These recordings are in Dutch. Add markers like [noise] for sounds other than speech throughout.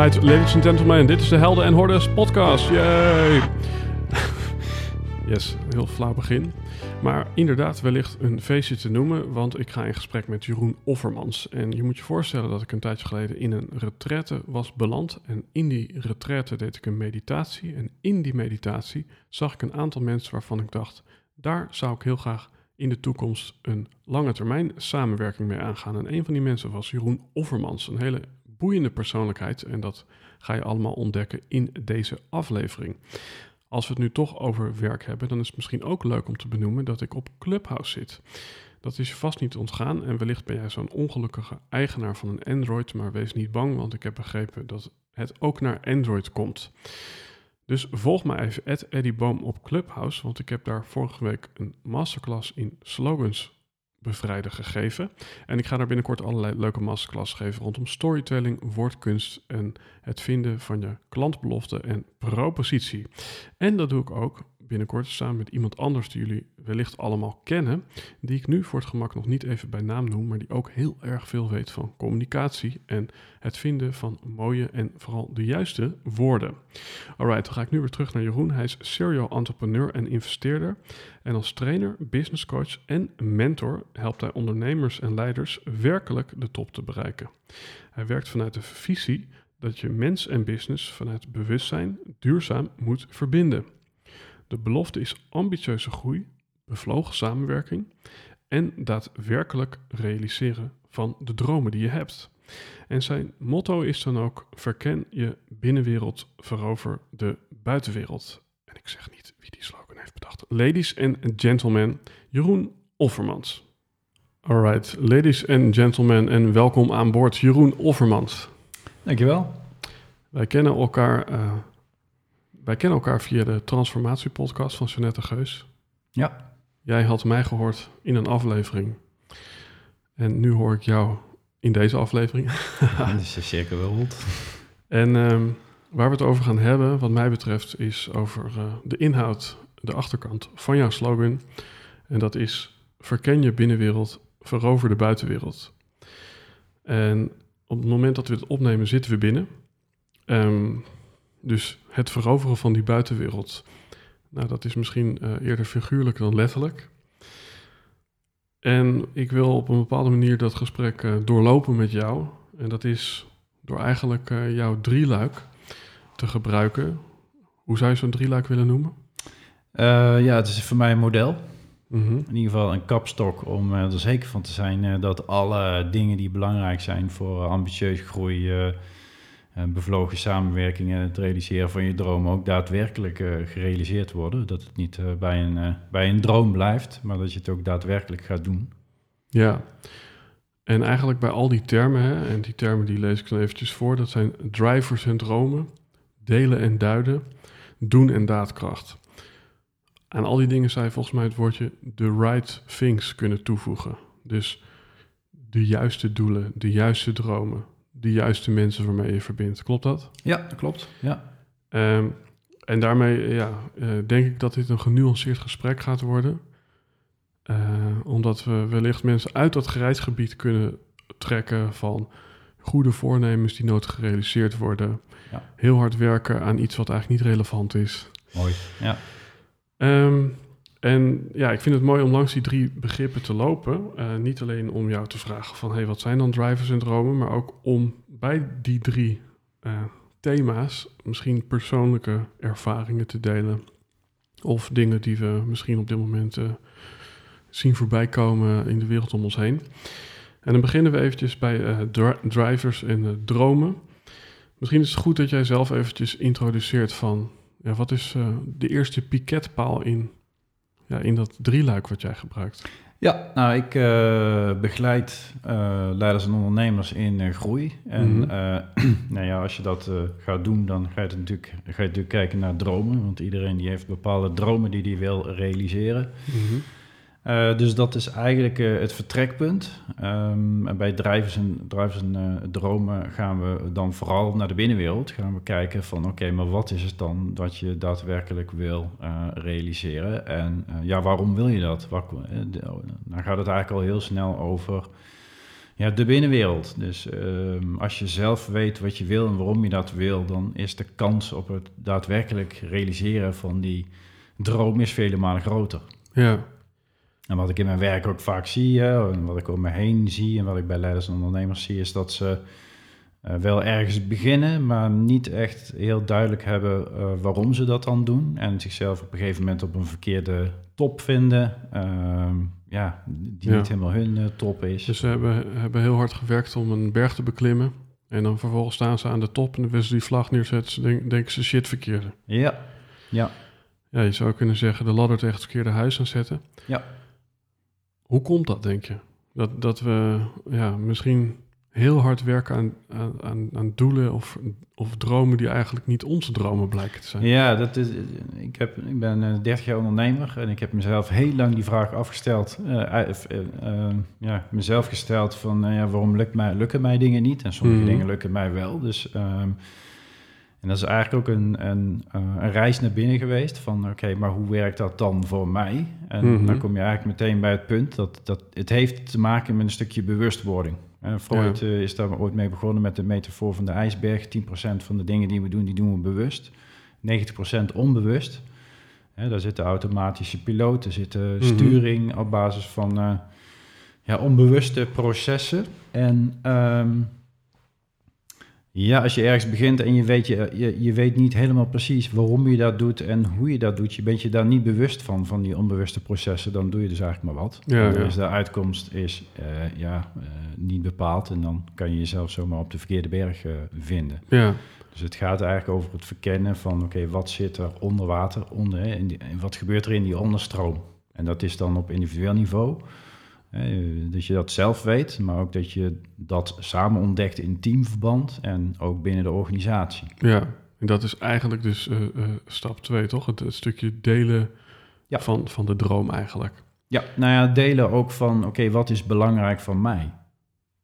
Alright, ladies and gentlemen, dit is de Helden en Hordes podcast. Yay! [laughs] yes, heel flauw begin. Maar inderdaad, wellicht een feestje te noemen, want ik ga in gesprek met Jeroen Offermans. En je moet je voorstellen dat ik een tijdje geleden in een retraite was beland. En in die retraite deed ik een meditatie. En in die meditatie zag ik een aantal mensen waarvan ik dacht, daar zou ik heel graag in de toekomst een lange termijn samenwerking mee aangaan. En een van die mensen was Jeroen Offermans, een hele boeiende persoonlijkheid. En dat ga je allemaal ontdekken in deze aflevering. Als we het nu toch over werk hebben, dan is het misschien ook leuk om te benoemen dat ik op Clubhouse zit. Dat is je vast niet ontgaan en wellicht ben jij zo'n ongelukkige eigenaar van een Android, maar wees niet bang, want ik heb begrepen dat het ook naar Android komt. Dus volg me even, Eddie op Clubhouse, want ik heb daar vorige week een masterclass in slogans bevrijden gegeven. En ik ga daar binnenkort allerlei leuke masterclass geven rondom storytelling, woordkunst en het vinden van je klantbelofte en propositie. En dat doe ik ook binnenkort samen met iemand anders die jullie wellicht allemaal kennen, die ik nu voor het gemak nog niet even bij naam noem, maar die ook heel erg veel weet van communicatie en het vinden van mooie en vooral de juiste woorden. Alright, dan ga ik nu weer terug naar Jeroen. Hij is serial entrepreneur en investeerder. En als trainer, business coach en mentor helpt hij ondernemers en leiders werkelijk de top te bereiken. Hij werkt vanuit de visie dat je mens en business vanuit bewustzijn duurzaam moet verbinden. De belofte is ambitieuze groei, bevlogen samenwerking en daadwerkelijk realiseren van de dromen die je hebt. En zijn motto is dan ook: verken je binnenwereld, verover de buitenwereld. En ik zeg niet wie die slogan heeft bedacht. Ladies and gentlemen, Jeroen Offermans. Alright, ladies and gentlemen, en welkom aan boord, Jeroen Offermans. Dankjewel. Wij kennen elkaar, uh, wij kennen elkaar via de Transformatiepodcast van Jeanette Geus. Ja. Jij had mij gehoord in een aflevering. En nu hoor ik jou in deze aflevering. [laughs] Dat is zeker wel rond. En um, waar we het over gaan hebben, wat mij betreft, is over uh, de inhoud, de achterkant van jouw slogan. En dat is: verken je binnenwereld, verover de buitenwereld. En op het moment dat we het opnemen, zitten we binnen. Um, dus het veroveren van die buitenwereld, nou, dat is misschien uh, eerder figuurlijk dan letterlijk. En ik wil op een bepaalde manier dat gesprek uh, doorlopen met jou. En dat is door eigenlijk uh, jouw drieluik te gebruiken. Hoe zou je zo'n drieluik willen noemen? Ja, het is voor mij een model. Mm -hmm. In ieder geval een kapstok om er zeker van te zijn dat alle dingen die belangrijk zijn voor ambitieuze groei, bevlogen samenwerking en het realiseren van je droom ook daadwerkelijk gerealiseerd worden. Dat het niet bij, een, bij een droom blijft, maar dat je het ook daadwerkelijk gaat doen. Ja, en eigenlijk bij al die termen, hè, en die termen die lees ik dan eventjes voor, dat zijn drivers en dromen, delen en duiden, doen en daadkracht. Aan al die dingen zou je volgens mij het woordje the right things kunnen toevoegen. Dus de juiste doelen, de juiste dromen, de juiste mensen waarmee je verbindt. Klopt dat? Ja, dat klopt. Ja. Um, en daarmee ja, uh, denk ik dat dit een genuanceerd gesprek gaat worden. Uh, omdat we wellicht mensen uit dat grijsgebied kunnen trekken van goede voornemens die nooit gerealiseerd worden. Ja. Heel hard werken aan iets wat eigenlijk niet relevant is. Mooi, ja. Um, en ja, ik vind het mooi om langs die drie begrippen te lopen. Uh, niet alleen om jou te vragen van, hey, wat zijn dan drivers en dromen? Maar ook om bij die drie uh, thema's, misschien persoonlijke ervaringen te delen. Of dingen die we misschien op dit moment uh, zien voorbij komen in de wereld om ons heen. En dan beginnen we eventjes bij drivers en dromen. Misschien is het goed dat jij zelf eventjes introduceert van... Ja, wat is de eerste piketpaal in, ja, in dat drieluik wat jij gebruikt? Ja, nou, ik uh, begeleid uh, leiders en ondernemers in uh, groei. En mm -hmm. [clears throat] nou ja, als je dat gaat doen, dan ga je, natuurlijk, ga je natuurlijk kijken naar dromen. Want iedereen die heeft bepaalde dromen die hij wil realiseren. Mm -hmm. Uh, dus dat is eigenlijk uh, het vertrekpunt. Um, en bij drijvers en, en uh, dromen gaan we dan vooral naar de binnenwereld. Gaan we kijken van oké, maar wat is het dan dat je daadwerkelijk wil realiseren? En ja, waarom wil je dat? Wat, dan gaat het eigenlijk al heel snel over ja, de binnenwereld. Dus um, als je zelf weet wat je wil en waarom je dat wil, dan is de kans op het daadwerkelijk realiseren van die droom is vele malen groter. Ja. En wat ik in mijn werk ook vaak zie, en wat ik om me heen zie en wat ik bij leiders en ondernemers zie, is dat ze uh, wel ergens beginnen, maar niet echt heel duidelijk hebben uh, waarom ze dat dan doen. En zichzelf op een gegeven moment op een verkeerde top vinden, uh, ja, die ja. niet helemaal hun uh, top is. Dus ze hebben, hebben heel hard gewerkt om een berg te beklimmen. En dan vervolgens staan ze aan de top en dan willen ze die vlag neerzetten. Ze denken, denken ze shit verkeerde. Ja, ja. Ja, je zou kunnen zeggen de ladder tegen het verkeerde huis aan zetten. Ja. Hoe komt dat, denk je? Dat, dat we ja, misschien heel hard werken aan, aan, aan doelen of, of dromen die eigenlijk niet onze dromen blijken te zijn. Ja, dat is, ik, heb, ik ben 30 jaar ondernemer en ik heb mezelf heel lang die vraag afgesteld. Uh, uh, uh, ja, mezelf gesteld van ja, waarom lukt mij, lukken mij dingen niet? En sommige mm. dingen lukken mij wel. Dus um, en dat is eigenlijk ook een, een, uh, een reis naar binnen geweest van oké, maar hoe werkt dat dan voor mij? En mm -hmm. dan kom je eigenlijk meteen bij het punt dat, dat het heeft te maken met een stukje bewustwording. En Freud ja. uh, is daar ooit mee begonnen met de metafoor van de ijsberg. 10% van de dingen die we doen, die doen we bewust. 90% onbewust. Hè, daar zitten automatische piloten, zitten mm -hmm. sturing op basis van uh, ja, onbewuste processen. En... Um, ja, als je ergens begint en je weet, je, je, je weet niet helemaal precies waarom je dat doet en hoe je dat doet, je bent je daar niet bewust van, van die onbewuste processen, dan doe je dus eigenlijk maar wat. Ja, en is de uitkomst is, uh, ja, uh, niet bepaald en dan kan je jezelf zomaar op de verkeerde berg uh, vinden. Ja. Dus het gaat eigenlijk over het verkennen van, oké, okay, wat zit er onder water, onder, die, wat gebeurt er in die onderstroom? En dat is dan op individueel niveau. Dat je dat zelf weet, maar ook dat je dat samen ontdekt in teamverband en ook binnen de organisatie. Ja, en dat is eigenlijk dus uh, uh, stap 2, toch? Het, het, stukje delen ja. van, van de droom eigenlijk. Ja, nou ja, delen ook van, oké, okay, wat is belangrijk van mij?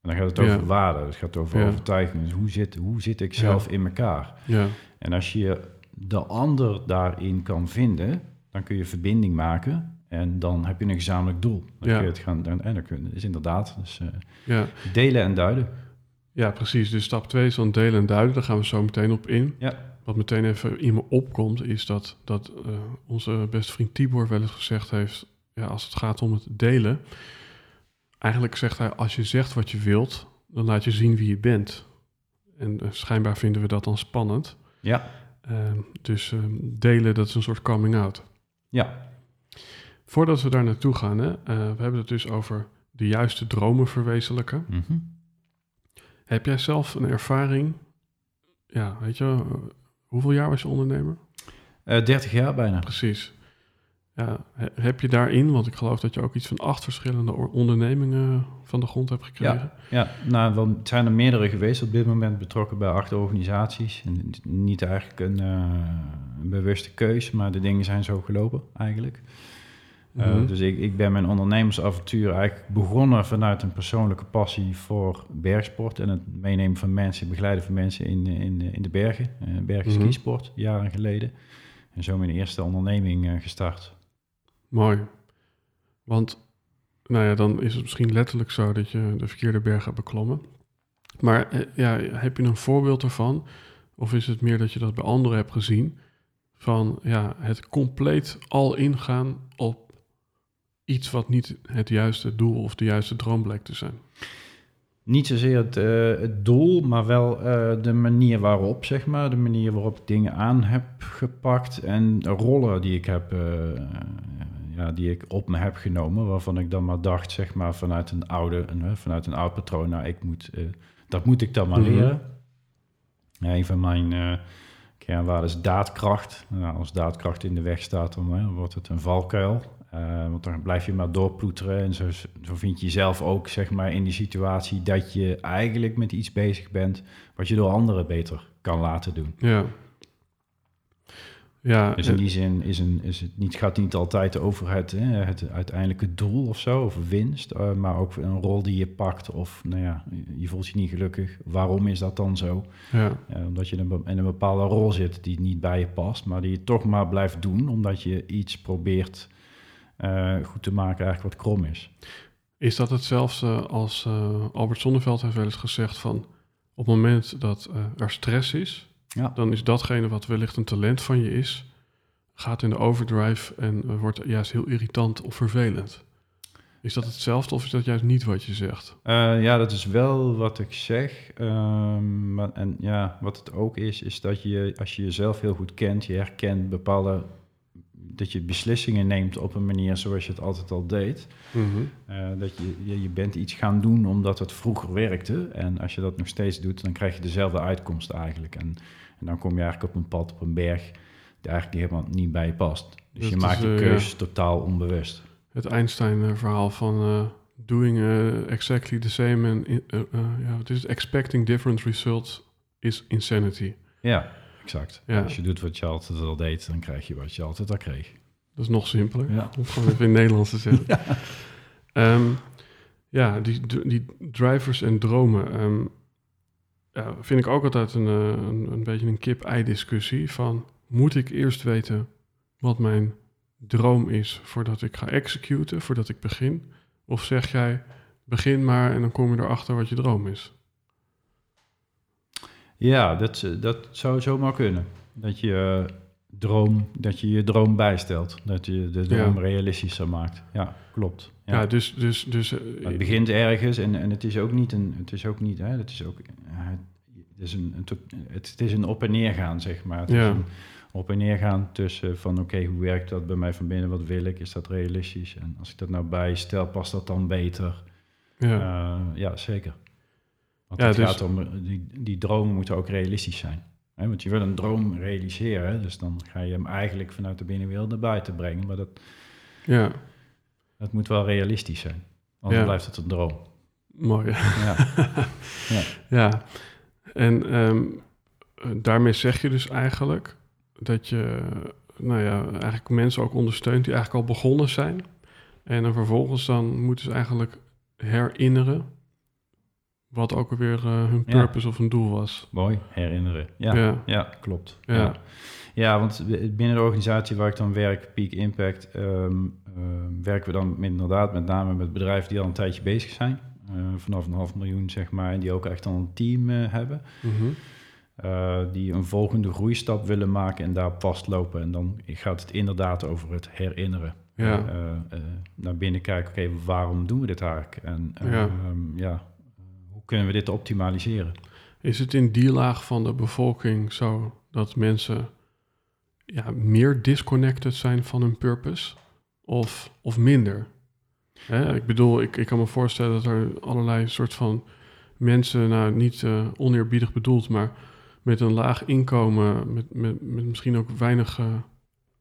En dan gaat het over Ja. waarden, het gaat over Ja. overtuiging. Dus hoe zit, hoe zit ik zelf in elkaar? Ja, En als je de ander daarin kan vinden, dan kun je verbinding maken en dan heb je een gezamenlijk doel. Dan Ja. kun je het gaan, dan, en dan kun je, is inderdaad, dus eh, ja. delen en duiden. ja, precies. Dus stap 2 is dan delen en duiden. Daar gaan we zo meteen op in. Ja. Wat meteen even in me opkomt, is dat, dat eh, onze beste vriend Tibor wel eens gezegd heeft... Ja, als het gaat om het delen... Eigenlijk zegt hij, als je zegt wat je wilt, dan laat je zien wie je bent. En eh, schijnbaar vinden we dat dan spannend. Ja, Ehm, dus ehm, delen, dat is een soort coming out. ja, Voordat we daar naartoe gaan, hè, eh, we hebben het dus over de juiste dromen verwezenlijken. mhm. Heb jij zelf een ervaring? Ja, weet je, hoeveel jaar was je ondernemer? Eh, 30 jaar bijna. Precies. Ja, he- heb je daarin, want ik geloof dat je ook iets van acht verschillende ondernemingen van de grond hebt gekregen. Ja, nou, wel, het zijn er meerdere geweest op dit moment betrokken bij acht organisaties. En niet eigenlijk een, eh, een bewuste keus, maar de dingen zijn zo gelopen eigenlijk. Uh, Mhm. dus ik, ik ben mijn ondernemersavontuur eigenlijk begonnen vanuit een persoonlijke passie voor bergsport en het meenemen van mensen, begeleiden van mensen in, in, in de bergen, uh, jaren geleden. En zo mijn eerste onderneming uh, gestart. Mooi. Want, nou ja, dan is het misschien letterlijk zo dat je de verkeerde berg hebt beklommen. Maar eh, ja, heb je een voorbeeld ervan? Of is het meer dat je dat bij anderen hebt gezien? Van ja, het compleet al ingaan op iets wat niet het juiste doel of de juiste droom blijkt te zijn. niet zozeer het, eh, het doel, maar wel eh, de manier waarop, zeg maar. De manier waarop ik dingen aan heb gepakt en rollen die ik heb, eh, ja, die ik op me heb genomen, waarvan ik dan maar dacht, zeg maar, vanuit een oude, vanuit een oud patroon, nou, ik moet, dat moet ik dan maar Mhm. leren. Ja, een van mijn kernwaarden is daadkracht. Nou, als daadkracht in de weg staat, dan wordt het een valkuil. Uh, want dan blijf je maar doorploeteren. En zo, zo vind je jezelf ook zeg maar, in die situatie dat je eigenlijk met iets bezig bent wat je door anderen beter kan laten doen. Ja. Ja, dus in die zin is, een, is het niet, gaat het niet altijd over het, hè, het uiteindelijke doel of zo, of winst, uh, maar ook een rol die je pakt. Of nou ja, je voelt je niet gelukkig. Waarom is dat dan zo? Ja. Uh, omdat je in een bepaalde rol zit die niet bij je past, maar die je toch maar blijft doen, omdat je iets probeert goed te maken eigenlijk wat krom is. Is dat hetzelfde als uh, Albert Sonneveld heeft wel eens gezegd van op het moment dat uh, er stress is, ja. dan is datgene wat wellicht een talent van je is, gaat in de overdrive en wordt juist heel irritant of vervelend. Is dat hetzelfde of is dat juist niet wat je zegt? ja, dat is wel wat ik zeg. Um, maar, en ja, wat het ook is, is dat je als je jezelf heel goed kent, je herkent bepaalde dat je beslissingen neemt op een manier zoals je het altijd al deed. Mm -hmm. uh, dat je, je, bent iets gaan doen omdat het vroeger werkte. En als je dat nog steeds doet, dan krijg je dezelfde uitkomst eigenlijk. En, en dan kom je eigenlijk op een pad, op een berg, die eigenlijk helemaal niet bij je past. Dus Dat je maakt die uh, keus totaal onbewust. Het Einstein-verhaal van uh, doing exactly the same and ja, het? expecting different results is insanity. Ja, exact. Ja. Als je doet wat je altijd al deed, dan krijg je wat je altijd al kreeg. Dat is nog simpeler. Ja. Om het gewoon even in het Nederlands te zeggen. [laughs] Ja. Ehm, ja, die, die drivers en dromen. ehm, ja, vind ik ook altijd een, eh, een, een beetje een kip-ei discussie. Van, moet ik eerst weten wat mijn droom is voordat ik ga executen, voordat ik begin? Of zeg jij, begin maar en dan kom je erachter wat je droom is? Ja, dat, dat zou zomaar kunnen. Dat je uh, droom, dat je je droom bijstelt. Dat je de droom Ja. realistischer maakt. Ja, klopt. Ja, Ja. dus... dus, dus eh, Maar het begint ergens en, en het is ook niet een, het is ook niet, hè, het is ook, eh, het is een, het, het is een op en neer gaan, zeg maar. Het Ja. is een op en neer gaan tussen van, oké, hoe werkt dat bij mij van binnen? Wat wil ik? Is dat realistisch? En als ik dat nou bijstel, past dat dan beter? ja. Ja, ja zeker. Want Ja, het dus- gaat om, eh, die, die dromen moeten ook realistisch zijn. Hè? Want je wil een droom realiseren, dus dan ga je hem eigenlijk vanuit de binnenwereld naar buiten brengen. Maar dat, ja, dat moet wel realistisch zijn. Anders Ja. blijft het een droom. mooi. Ja. [laughs] Ja. Ja, en ehm, eh, daarmee zeg je dus eigenlijk dat je, nou ja, eigenlijk mensen ook ondersteunt die eigenlijk al begonnen zijn. En dan vervolgens dan moeten ze eigenlijk herinneren wat ook alweer eh, hun Ja. purpose of hun doel was. Mooi, herinneren. Ja, ja. Ja. klopt. Ja. Ja. Ja. want binnen de organisatie waar ik dan werk, Peak Impact, ehm, ehm, werken we dan met, inderdaad met name met bedrijven die al een tijdje bezig zijn. Eh, vanaf een half miljoen, zeg maar, en die ook echt al een team eh, hebben. Mhm. die een volgende groeistap willen maken en daar vastlopen. En dan gaat het inderdaad over het herinneren. Ja. Naar binnen kijken, oké, waarom doen we dit eigenlijk? En Ja. ehm, kunnen we dit optimaliseren? Is het in die laag van de bevolking zo dat mensen ja, meer disconnected zijn van hun purpose of, of minder? Hè, ik bedoel, ik, ik kan me voorstellen dat er allerlei soort van mensen, nou niet eh, oneerbiedig bedoeld, maar met een laag inkomen, met, met, met misschien ook weinig eh,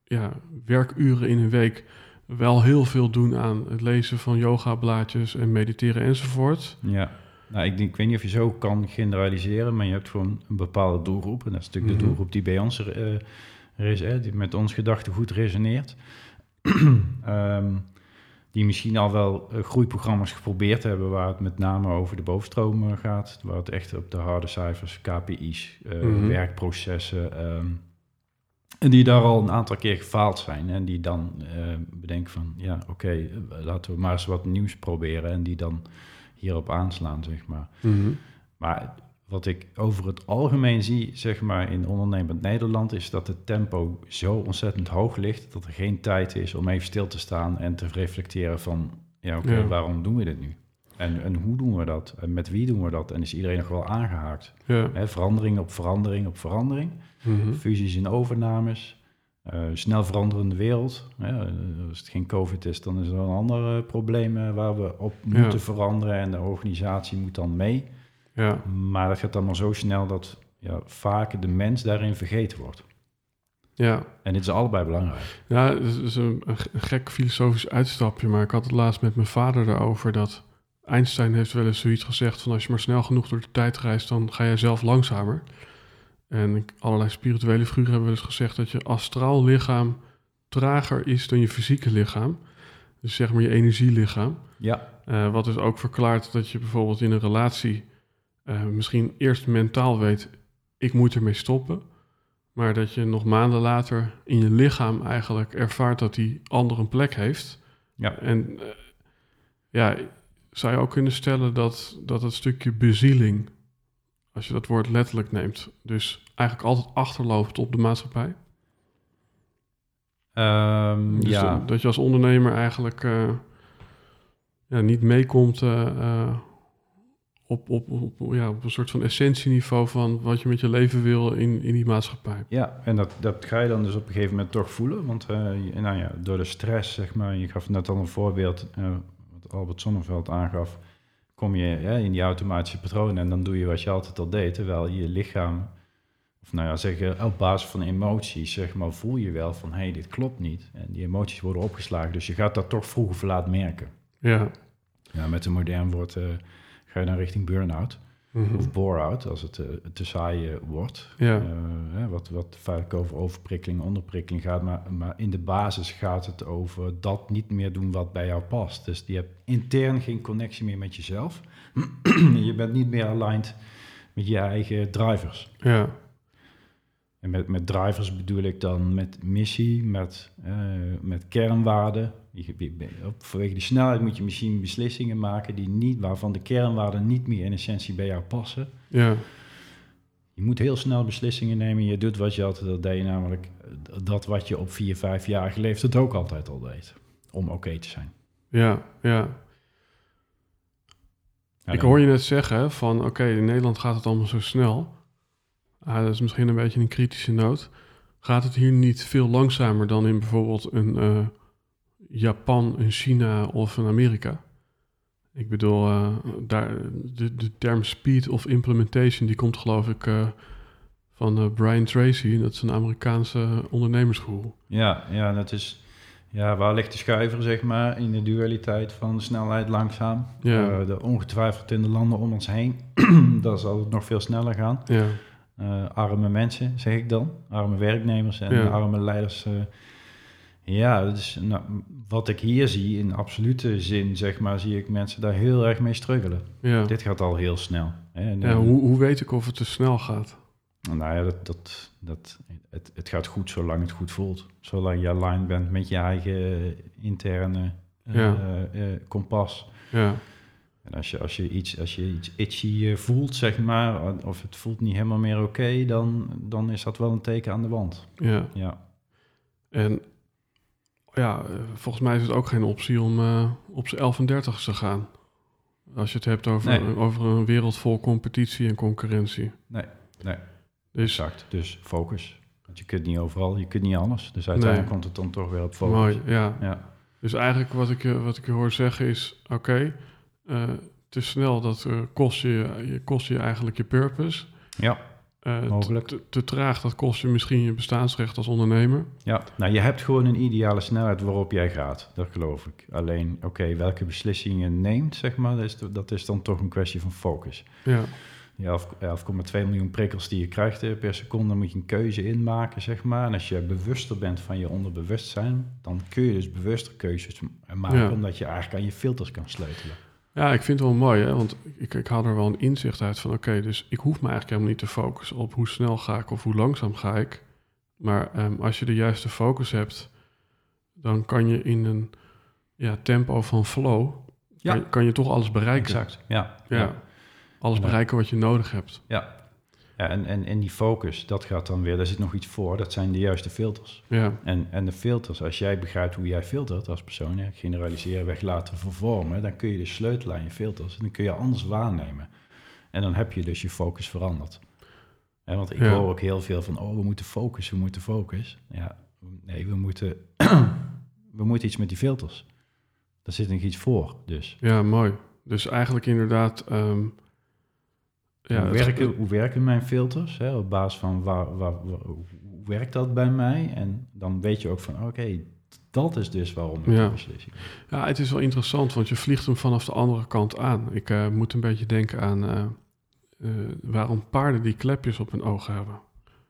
ja, werkuren in een week, wel heel veel doen aan het lezen van yoga-blaadjes en mediteren enzovoort. Ja, nou, ik, denk, ik weet niet of je zo kan generaliseren, maar je hebt gewoon een bepaalde doelgroep. En dat is natuurlijk Mhm. de doelgroep die bij ons eh, er is, hè, die met ons gedachtegoed resoneert. [clears throat] Ehm, die misschien al wel eh, groeiprogramma's geprobeerd hebben, waar het met name over de bovenstroom eh, gaat. Waar het echt op de harde cijfers, KPI's, Mhm. werkprocessen. ehm, en die daar al een aantal keer gefaald zijn. En die dan eh, bedenken van, ja, oké, laten we maar eens wat nieuws proberen. En die dan hierop aanslaan, zeg maar. Maar wat ik over het algemeen zie, zeg maar, in ondernemend Nederland, is dat het tempo zo ontzettend hoog ligt dat er geen tijd is om even stil te staan en te reflecteren van, ja, oké, Ja. waarom doen we dit nu? En, en hoe doen we dat? En met wie doen we dat? En is iedereen nog wel aangehaakt? Ja. Verandering op verandering op verandering. Mhm. Fusies en overnames. Eh, snel veranderende wereld. Eh, als het geen COVID is, dan is er een ander eh, probleem waar we op Ja. moeten veranderen. En de organisatie moet dan mee. ja. Maar dat gaat allemaal zo snel dat ja, vaak de mens daarin vergeten wordt. Ja. En dit is allebei belangrijk. Ja, het is- een, een gek filosofisch uitstapje, maar ik had het laatst met mijn vader daarover dat Einstein heeft wel eens zoiets gezegd van als je maar snel genoeg door de tijd reist, dan ga jij zelf langzamer. En allerlei spirituele figuren hebben wel eens gezegd dat je astraal lichaam trager is dan je fysieke lichaam. Dus zeg maar je energielichaam. Ja, Eh, wat dus ook verklaart dat je bijvoorbeeld in een relatie eh, misschien eerst mentaal weet, ik moet ermee stoppen. Maar dat je nog maanden later in je lichaam eigenlijk ervaart dat die ander een plek heeft. ja. En eh, ja, zou je ook kunnen stellen dat, dat het stukje bezieling, als je dat woord letterlijk neemt, dus eigenlijk altijd achterloopt op de maatschappij. Ehm, Dus ja. dat, dat je als ondernemer eigenlijk eh, ja, niet meekomt eh, eh, op, op, op, ja, op een soort van essentieniveau van wat je met je leven wil in, in die maatschappij. Ja, en dat, dat ga je dan dus op een gegeven moment toch voelen. Want nou ja, door de stress, zeg maar, je gaf net al een voorbeeld, wat Albert Sonneveld aangaf, kom je ja, in die automatische patronen en dan doe je wat je altijd al deed. Terwijl je lichaam, of nou ja, zeggen, op basis van emoties, zeg maar, voel je wel van, hé, hey, dit klopt niet. En die emoties worden opgeslagen, dus je gaat dat toch vroeg of laat merken. Ja. Ja, met een modern woord eh, ga je dan richting burn-out. Mhm. Of bore-out, als het eh, te saai eh, wordt. Ja. Eh, wat, wat vaak over overprikkeling, onderprikkeling gaat. Maar, maar in de basis gaat het over dat niet meer doen wat bij jou past. Dus je hebt intern geen connectie meer met jezelf. [clears throat] je bent niet meer aligned met je eigen drivers. ja. En met, met drivers bedoel ik dan met missie, met, eh, met kernwaarden. Vanwege die snelheid moet je misschien beslissingen maken die niet, waarvan de kernwaarden niet meer in essentie bij jou passen. Ja. Je moet heel snel beslissingen nemen. Je doet wat je altijd al deed, namelijk dat wat je op vier, vijf jaar geleefd het ook altijd al deed. Om oké te zijn. Ja. Ja. Ja, Ik hoor je net zeggen van oké, in Nederland gaat het allemaal zo snel. Ah, dat is misschien een beetje een kritische noot. Gaat het hier niet veel langzamer dan in bijvoorbeeld een eh, Japan, een China of een Amerika? Ik bedoel, eh, daar, de, de term speed of implementation, die komt geloof ik eh, van Brian Tracy. Dat is een Amerikaanse ondernemersgoeroe. Ja, ja, dat is. Ja, waar ligt de schuiver, zeg maar, in de dualiteit van snelheid langzaam? Ja. De, ongetwijfeld in de landen om ons heen, [clears throat] daar zal het nog veel sneller gaan. Ja, Eh, arme mensen, zeg ik dan. Arme werknemers en Ja. arme leiders. eh. ja, is, nou, wat ik hier zie, in absolute zin, zeg maar, zie ik mensen daar heel erg mee struggelen. ja. Dit gaat al heel snel. Hè? En, ja hoe, hoe weet ik of het te snel gaat? Nou ja, dat, dat, dat, het, het gaat goed zolang het goed voelt. Zolang je aligned bent met je eigen interne Ja. eh, kompas. Ja, En als je, als je iets, als je iets itchy eh, voelt, zeg maar, of het voelt niet helemaal meer oké, dan, dan is dat wel een teken aan de wand. ja. Ja. En ja, eh, volgens mij is het ook geen optie om eh, op z'n 11 en 30 te gaan. Als je het hebt over, Nee. over een wereld vol competitie en concurrentie. Nee, nee. Dus Exact. Dus focus. Want je kunt niet overal, je kunt niet alles. Dus uiteindelijk Nee. komt het dan toch weer op focus. mooi, ja. Ja. Dus eigenlijk wat ik, je- wat ik je hoor zeggen is... Oké, eh, te snel, dat eh, kost, je, je, kost je eigenlijk je purpose. Ja. Eh, te- Mogelijk. Te, te traag, dat kost je misschien je bestaansrecht als ondernemer. Ja, nou je hebt gewoon een ideale snelheid waarop jij gaat. Dat geloof ik. Alleen, oké, welke beslissingen je neemt, zeg maar, dat is, dat is dan toch een kwestie van focus. Ja, Die 11 11,2 miljoen prikkels die je krijgt per seconde, moet je een keuze inmaken, zeg maar. En als je bewuster bent van je onderbewustzijn, dan kun je dus bewuster keuzes maken, Ja. omdat je eigenlijk aan je filters kan sleutelen. Ja, ik vind het wel mooi, hè? want ik, ik haal er wel een inzicht uit van... oké, dus ik hoef me eigenlijk helemaal niet te focussen op hoe snel ga ik of hoe langzaam ga ik. Maar ehm, als je de juiste focus hebt, dan kan je in een ja, tempo van flow... Ja. Kan, kan je toch alles bereiken. Exact, ja. Ja. Alles Ja. bereiken wat je nodig hebt. Ja. Ja, en, en, en die focus, dat gaat dan weer, daar zit nog iets voor, dat zijn de juiste filters. Ja, En, en de filters, als jij begrijpt hoe jij filtert als persoon, ja, generaliseren, weg laten vervormen, dan kun je dus sleutelen aan je filters en dan kun je anders waarnemen. En dan heb je dus je focus veranderd. Hè, want ik Ja. hoor ook heel veel van, oh, we moeten focus, we moeten focus. Ja, nee, we moeten, [clears throat] we moeten iets met die filters. Daar zit nog iets voor, dus. ja, mooi. Dus eigenlijk inderdaad... ehm, ja, hoe, werken, hoe werken mijn filters? Hè, op basis van waar, waar, waar- hoe werkt dat bij mij? En dan weet je ook van, oké, dat is dus waarom ik Ja. beslissing Ja, het is wel interessant, want je vliegt hem vanaf de andere kant aan. Ik eh, moet een beetje denken aan eh, eh, waarom paarden die klepjes op hun ogen hebben.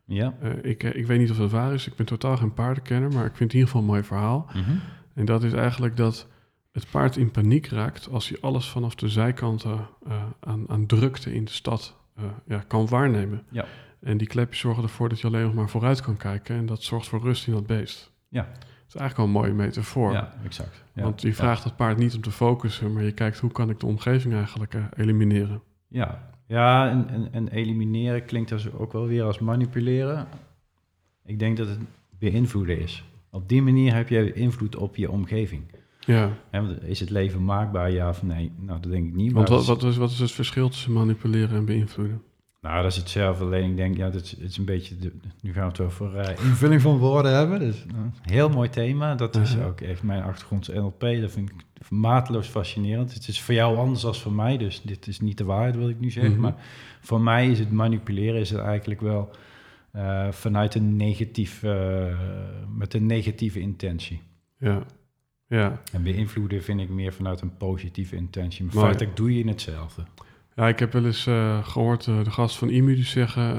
Ja. Ik, ik weet niet of dat waar is, ik ben totaal geen paardenkenner, maar ik vind het in ieder geval een mooi verhaal. Mhm. En dat is eigenlijk dat het paard in paniek raakt als hij alles vanaf de zijkanten eh, aan, aan drukte in de stad eh, ja, kan waarnemen. Ja. En die klepjes zorgen ervoor dat je alleen nog maar vooruit kan kijken en dat zorgt voor rust in dat beest. Ja. Het is eigenlijk wel een mooie metafoor. Ja, exact. Ja. Want je vraagt het paard niet om te focussen, maar je kijkt hoe kan ik de omgeving eigenlijk eh, elimineren. Ja, ja en, en, en elimineren klinkt dus ook wel weer als manipuleren. Ik denk dat het beïnvloeden is. Op die manier heb je invloed op je omgeving. Ja, want is het leven maakbaar, ja of nee? Nou, dat denk ik niet. want wat, wat, is, wat is het verschil tussen manipuleren en beïnvloeden? Nou, dat is hetzelfde. Alleen ik denk, ja, dat is, het is een beetje... De, nu gaan we het over eh, invulling van woorden hebben. Dus heel mooi thema. Dat is ook echt mijn achtergrond NLP. Dat vind ik mateloos fascinerend. Het is voor jou anders dan voor mij. Dus dit is niet de waarheid, wil ik nu zeggen. Mhm. Maar voor mij is het manipuleren is het eigenlijk wel eh, vanuit een negatief... eh, met een negatieve intentie. Ja, ja. En beïnvloeden vind ik meer vanuit een positieve intentie. Maar feitelijk doe je hetzelfde. ja ik heb wel eens eh, gehoord eh, de gast van IMU die zeggen...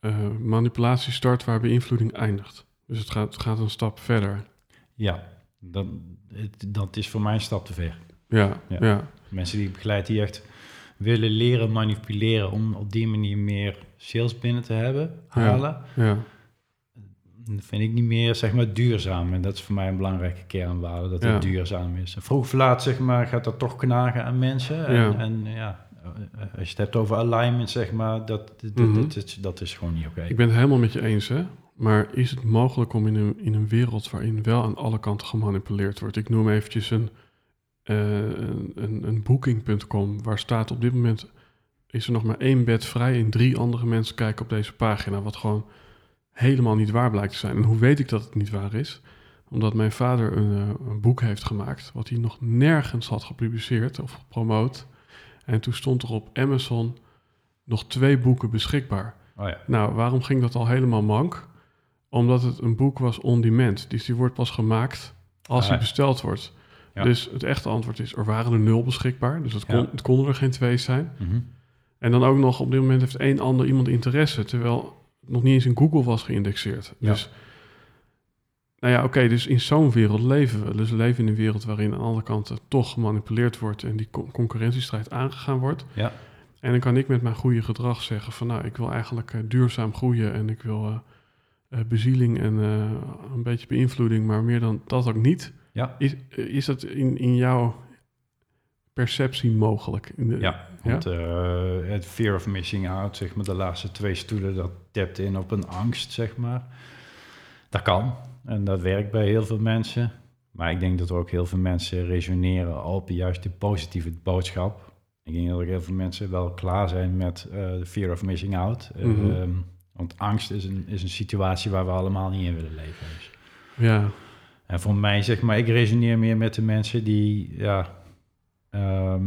eh, manipulatie start waar beïnvloeding eindigt. Dus het gaat, het gaat een stap verder. Ja, dat, het, dat is voor mij een stap te ver. Ja, Ja. ja. Mensen die ik begeleid die echt willen leren manipuleren om op die manier meer sales binnen te hebben, halen. ja. Vind ik niet meer, zeg maar, duurzaam. En dat is voor mij een belangrijke kernwaarde, dat Ja. het duurzaam is. Vroeg of laat, zeg maar, gaat dat toch knagen aan mensen. En Ja. en, ja als je het hebt over alignment, zeg maar, dat, dat, Mhm. dat, dat, dat is gewoon niet oké. Ik ben het helemaal met je eens, hè. Maar is het mogelijk om in een, in een wereld waarin wel aan alle kanten gemanipuleerd wordt? Ik noem eventjes een, een, een, een booking.com waar staat op dit moment is er nog maar één bed vrij en drie andere mensen kijken op deze pagina, wat gewoon helemaal niet waar blijkt te zijn. En hoe weet ik dat het niet waar is? Omdat mijn vader een, eh, een boek heeft gemaakt, wat hij nog nergens had gepubliceerd of gepromoot. En toen stond er op Amazon nog twee boeken beschikbaar. Oh ja. Nou, waarom ging dat al helemaal mank? Omdat het een boek was on demand. Dus die wordt pas gemaakt als Ah, hij ja. besteld wordt. Ja. Dus het echte antwoord is, er waren er nul beschikbaar. Dus het, kon, het konden er geen twee zijn. Mhm. En dan ook nog, op dit moment heeft één ander iemand interesse... terwijl nog niet eens in Google was geïndexeerd. Ja. Dus, nou ja, oké, dus in zo'n wereld leven we. Dus we leven in een wereld waarin aan alle kanten toch gemanipuleerd wordt... en die con- concurrentiestrijd aangegaan wordt. Ja. En dan kan ik met mijn goede gedrag zeggen van nou, ik wil eigenlijk eh, duurzaam groeien en ik wil eh, bezieling en een beetje beïnvloeding, maar meer dan dat ook niet. Ja. Is, is dat in, in jouw perceptie mogelijk? In de, Ja, want eh, het fear of missing out, zeg maar, de laatste twee stoelen, dat tapt in op een angst, zeg maar. Dat kan en dat werkt bij heel veel mensen. Maar ik denk dat er ook heel veel mensen resoneren op juist de positieve boodschap. Ik denk dat ook heel veel mensen wel klaar zijn met eh, de fear of missing out. Eh, Mhm. want angst is een, is een situatie waar we allemaal niet in willen leven. Dus. Ja, En voor mij, zeg maar, ik resoneer meer met de mensen die, ja, ehm,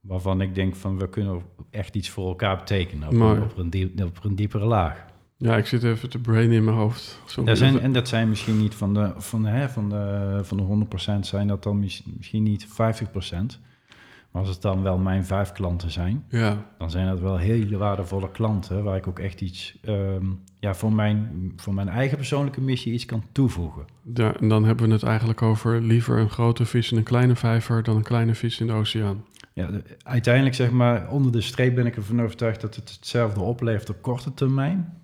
waarvan ik denk van we kunnen echt iets voor elkaar betekenen op, een, op, een, diep- op een diepere laag. ja, ik zit even te brain in mijn hoofd. Zo, Dat zijn, en dat zijn misschien niet van de, van de, hè, van de, van de 100% zijn dat dan mis- misschien niet 50%. Maar als het dan wel mijn vijf klanten zijn, ja, dan zijn dat wel hele waardevolle klanten waar ik ook echt iets, ehm, ja, voor mijn, voor mijn eigen persoonlijke missie iets kan toevoegen. ja, en dan hebben we het eigenlijk over liever een grote vis in een kleine vijver dan een kleine vis in de oceaan. Ja, de- uiteindelijk zeg maar, onder de streep ben ik ervan overtuigd dat het hetzelfde oplevert op korte termijn.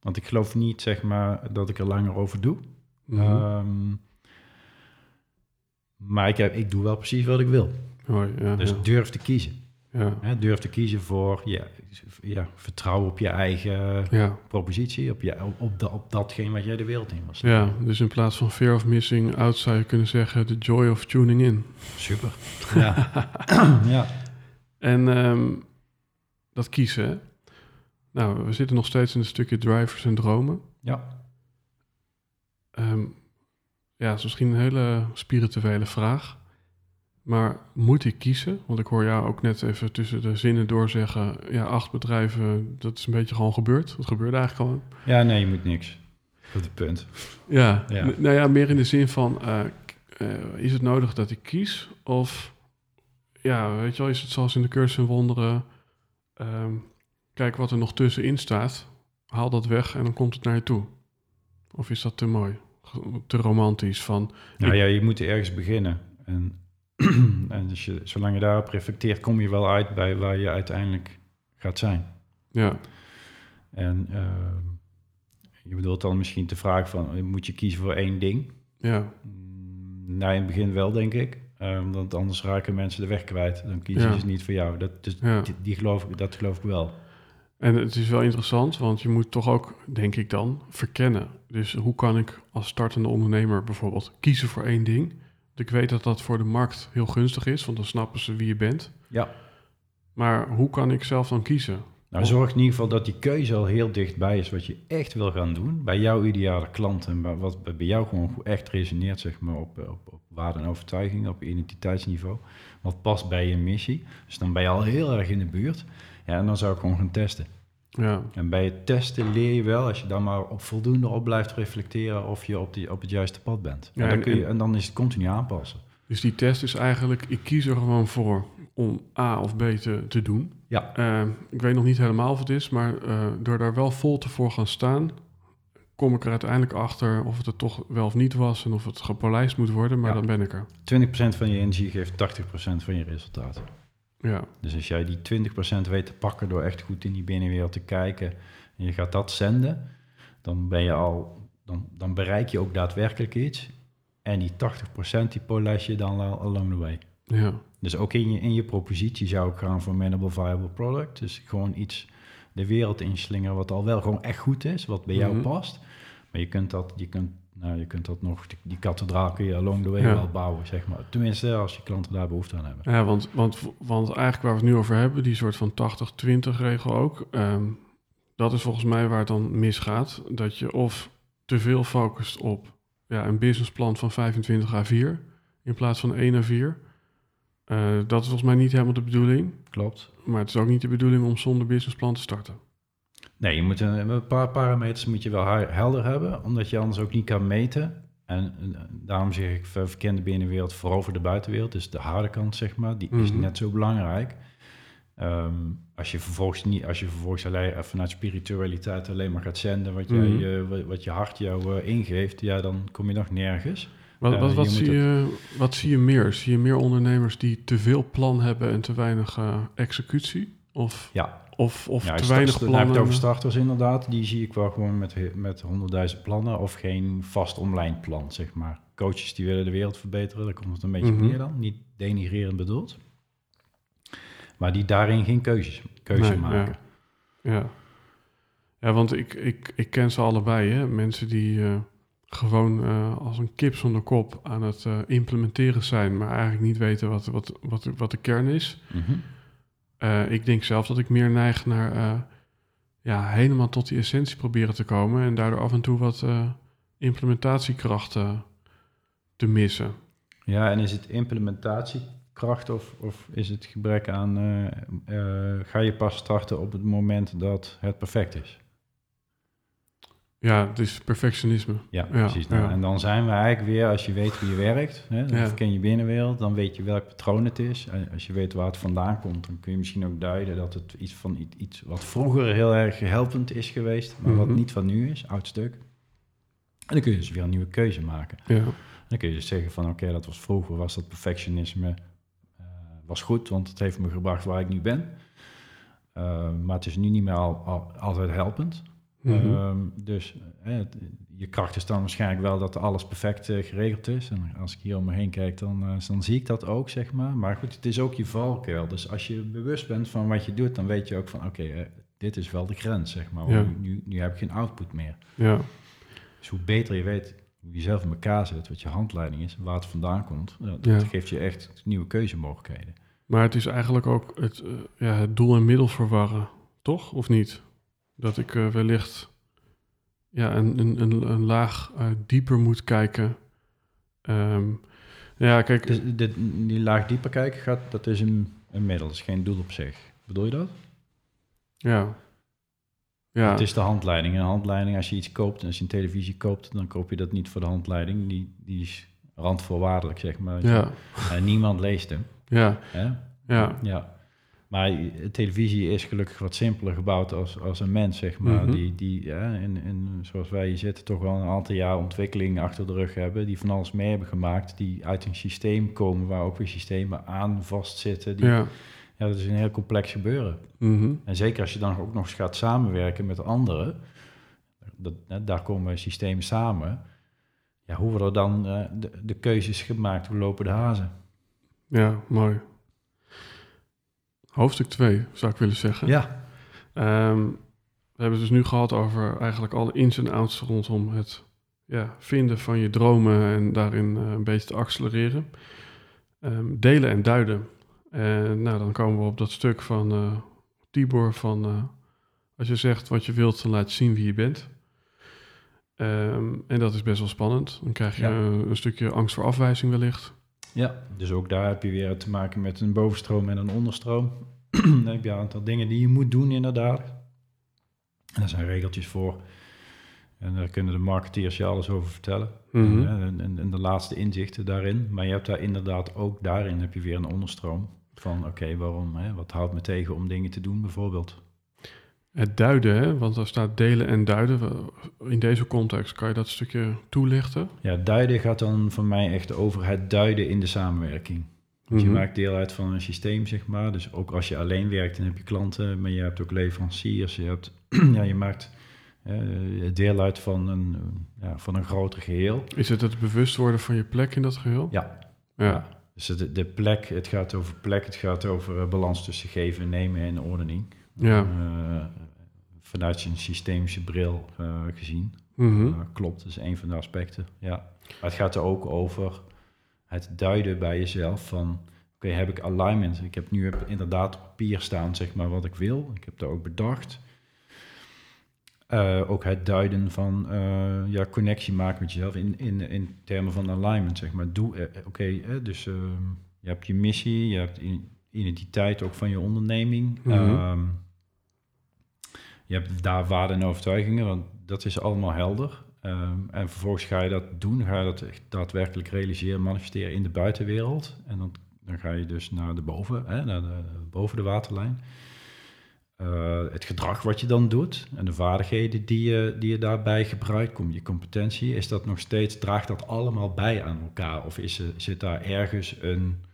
Want ik geloof niet zeg maar dat ik er langer over doe. Mhm. Ehm, maar ik, heb, ik doe wel precies wat ik wil. Ja, Dus ja, durf te kiezen. Ja. Durf te kiezen voor ja, ja, vertrouwen op je eigen Ja. propositie, op, je, op, op, da- op datgene wat jij de wereld in was. ja, dus in plaats van fear of missing out zou je kunnen zeggen the joy of tuning in. Super. [laughs] Ja. [clears throat] ja. En ehm, dat kiezen? Nou, we zitten nog steeds in het stukje drivers en dromen. Ja. Ehm, ja, dat is misschien een hele spirituele vraag. Maar moet ik kiezen? Want ik hoor jou ook net even tussen de zinnen door zeggen... ja, acht bedrijven, dat is een beetje gewoon gebeurd. Dat gebeurde eigenlijk gewoon. ja, nee, je moet niks. Goed het punt. Ja, nou ja, meer in de zin van... eh, eh, is het nodig dat ik kies? Of, ja, weet je wel, is het zoals in de cursus in wonderen... ehm, kijk wat er nog tussenin staat. Haal dat weg en dan komt het naar je toe. Of is dat te mooi? Te romantisch van... Nou ja, je moet ergens beginnen. En, [clears throat] en als je, zolang je daarop reflecteert, kom je wel uit bij waar je uiteindelijk gaat zijn. Ja, En ehm, je bedoelt dan misschien de vraag van, moet je kiezen voor één ding? ja, Mm, Nou, in het begin wel, denk ik. Ehm, want anders raken mensen de weg kwijt. Dan kiezen Ja. ze niet voor jou. Dat, dus Ja. die, die geloof ik, dat geloof ik wel. En het is wel interessant, want je moet toch ook, denk ik dan, verkennen. Dus hoe kan ik als startende ondernemer bijvoorbeeld kiezen voor één ding? Ik weet dat dat voor de markt heel gunstig is, want dan snappen ze wie je bent. Ja. Maar hoe kan ik zelf dan kiezen? Nou, zorg in ieder geval dat die keuze al heel dichtbij is wat je echt wil gaan doen. Bij jouw ideale klant en wat bij jou gewoon echt resoneert, zeg maar, op, op, op waarde en overtuiging, op identiteitsniveau. Wat past bij je missie. Dus dan ben je al heel erg in de buurt. Ja, en dan zou ik gewoon gaan testen. Ja, En bij het testen leer je wel, als je dan maar op voldoende op blijft reflecteren, of je op, die, op het juiste pad bent. Ja, en, dan kun je, en- dan is het continu aanpassen. dus die test is eigenlijk, ik kies er gewoon voor om A of B te, te doen. Ja, Eh, ik weet nog niet helemaal of het is, maar eh, door daar wel vol te voor gaan staan, kom ik er uiteindelijk achter of het er toch wel of niet was en of het gepolijst moet worden, maar Ja. dan ben ik er. 20% van je energie geeft 80% van je resultaat. Ja, Dus als jij die 20% weet te pakken door echt goed in die binnenwereld te kijken en je gaat dat zenden, dan ben je al, dan, dan bereik je ook daadwerkelijk iets. En die 80% die polijst je dan al along the way. ja, Dus ook in je, in je propositie zou ik gaan voor minimal viable product. Dus gewoon iets de wereld inslingeren wat al wel gewoon echt goed is, wat bij jou Mhm. past. Maar je kunt dat, je kunt, nou, je kunt dat nog, die, die kathedraal kun je along the way Ja. wel bouwen, zeg maar. Tenminste, als je klanten daar behoefte aan hebben. Ja, want, want, want eigenlijk waar we het nu over hebben, die soort van 80-20 regel ook, ehm, dat is volgens mij waar het dan misgaat. Dat je of te veel focust op ja, een businessplan van 25 A4 in plaats van 1 A4. Eh, dat is volgens mij niet helemaal de bedoeling. Klopt. Maar het is ook niet de bedoeling om zonder businessplan te starten. Nee, je moet een, een paar parameters moet je wel he- helder hebben, omdat je anders ook niet kan meten. En, eh, daarom zeg ik, ver- verkende binnenwereld voorover de buitenwereld, dus de harde kant, zeg maar, die is Mhm. net zo belangrijk. Ehm, als je vervolgens niet, als je vervolgens alleen, eh, vanuit spiritualiteit alleen maar gaat zenden wat, jij, Mhm. eh, wat, wat je hart jou eh, ingeeft, ja, dan kom je nog nergens. Wat, Eh, wat, wat, je moet zie je, wat zie je meer? Zie je meer ondernemers die te veel plan hebben en te weinig eh, executie? Of, Ja, of, of ja, te weinig sta- Dan heb je plannen? het over starters inderdaad. Die zie ik wel gewoon met, met honderdduizend plannen of geen vast online plan, zeg maar. Coaches die willen de wereld verbeteren, daar komt het een beetje op Mhm. neer dan. Niet denigrerend bedoeld. Maar die daarin geen keuzes, keuze Nee, maken. Ja. Ja, ja want ik, ik, ik ken ze allebei. Hè? Mensen die eh, gewoon eh, als een kip zonder kop aan het eh, implementeren zijn, maar eigenlijk niet weten wat, wat, wat, wat de kern is. Mhm. Eh, ik denk zelf dat ik meer neig naar eh, ja, helemaal tot die essentie proberen te komen en daardoor af en toe wat eh, implementatiekracht eh, te missen. Ja, en is het implementatiekracht of, of is het gebrek aan... ga je pas starten op het moment dat het perfect is? Ja, het is perfectionisme. Ja, Ja, precies. Nou, ja. En dan zijn we eigenlijk weer, als je weet hoe je werkt, hè, dan Ja. ken je binnenwereld, dan weet je welk patroon het is. En als je weet waar het vandaan komt, dan kun je misschien ook duiden dat het iets van iets wat vroeger heel erg helpend is geweest, maar wat Mhm. niet van nu is, oud stuk. En dan kun je dus weer een nieuwe keuze maken. Ja, Dan kun je dus zeggen van oké, dat was vroeger, was dat perfectionisme, eh, was goed, want het heeft me gebracht waar ik nu ben. Eh, maar het is nu niet meer al, al- altijd helpend. Ehm, dus je kracht is dan waarschijnlijk wel dat alles perfect uh, geregeld is. En als ik hier om me heen kijk, dan, uh, dan zie ik dat ook, zeg maar. Maar goed, het is ook je valkuil. Dus als je bewust bent van wat je doet, dan weet je ook van... oké, uh, dit is wel de grens, zeg maar. Ja. Nu, nu heb ik geen output meer. Ja. Dus hoe beter je weet hoe je zelf in elkaar zit, wat je handleiding is, waar het vandaan komt... dat geeft je echt nieuwe keuzemogelijkheden. Maar het is eigenlijk ook het, ja, het doel en middel verwarren, toch? Of niet? Dat ik wellicht ja, een, een, een, een laag uh, dieper moet kijken. Um, ja, kijk. Dus dit, die laag dieper kijken gaat, dat is een, een middel, dat is geen doel op zich. Bedoel je dat? Ja. ja. Het is de handleiding. Een handleiding, als je iets koopt, als je een televisie koopt, dan koop je dat niet voor de handleiding. Die, die is randvoorwaardelijk, zeg maar. Ja. En niemand leest hem. Ja. Ja. ja. Maar televisie is gelukkig wat simpeler gebouwd als, als een mens, zeg maar. Mhm. Die, die ja, en zoals wij hier zitten, toch wel een aantal jaar ontwikkeling achter de rug hebben. Die van alles mee hebben gemaakt. Die uit een systeem komen waar ook weer systemen aan vastzitten. Die, ja. ja, dat is een heel complex gebeuren. Mhm. En zeker als je dan ook nog eens gaat samenwerken met anderen. Dat, daar komen systemen samen. Ja, hoe worden dan uh, de, de keuzes gemaakt? Hoe lopen de hazen? Ja, mooi. Hoofdstuk 2, zou ik willen zeggen. Ja. Um, we hebben het dus nu gehad over eigenlijk alle ins en outs rondom het ja, vinden van je dromen en daarin uh, een beetje te accelereren. Um, delen en duiden. En nou, dan komen we op dat stuk van uh, Tibor van uh, als je zegt wat je wilt, dan laat je zien wie je bent. Um, en dat is best wel spannend. Dan krijg je ja. een, een stukje angst voor afwijzing wellicht. Ja, dus ook daar heb je weer te maken met een bovenstroom en een onderstroom. [clears throat] dan heb je een aantal dingen die je moet doen, inderdaad. En daar zijn regeltjes voor. En daar kunnen de marketeers je alles over vertellen. Mhm. en, en, en, de laatste inzichten daarin. Maar je hebt daar inderdaad ook daarin heb je weer een onderstroom. Van oké, waarom? Hè? Wat houdt me tegen om dingen te doen, bijvoorbeeld? Het duiden, hè? want daar staat delen en duiden. In deze context, kan je dat stukje toelichten? Ja, duiden gaat dan voor mij echt over het duiden in de samenwerking. Je mhm. maakt deel uit van een systeem, zeg maar. Dus ook als je alleen werkt, dan heb je klanten, maar je hebt ook leveranciers. Je, hebt, [clears throat] ja, je maakt uh, deel uit van een, ja, van een groter geheel. Is het het bewust worden van je plek in dat geheel? Ja. ja. ja. Dus de, de, plek, het gaat over plek, het gaat over uh, balans tussen geven, nemen en ordening. Ja. Uh, vanuit een systemische bril uh, gezien. Mm uh, klopt, dat is een van de aspecten. Ja. Maar het gaat er ook over het duiden bij jezelf van... oké, heb ik alignment? Ik heb nu inderdaad op papier staan, zeg maar, wat ik wil. Ik heb dat ook bedacht. Uh, ook het duiden van ja, connectie maken met jezelf in, in, in termen van alignment, zeg maar. Doe, oké, dus ehm, je hebt je missie, je hebt identiteit ook van je onderneming. Mm -hmm. Je hebt daar waarden en overtuigingen, want dat is allemaal helder. Um, en vervolgens ga je dat doen, ga je dat echt daadwerkelijk realiseren, manifesteren in de buitenwereld. En dan, dan ga je dus naar de boven, hè, naar de, boven de waterlijn. Uh, het gedrag wat je dan doet en de vaardigheden die je, die je daarbij gebruikt, kom je competentie, is dat nog steeds, draagt dat allemaal bij aan elkaar? Of is er, zit daar ergens een,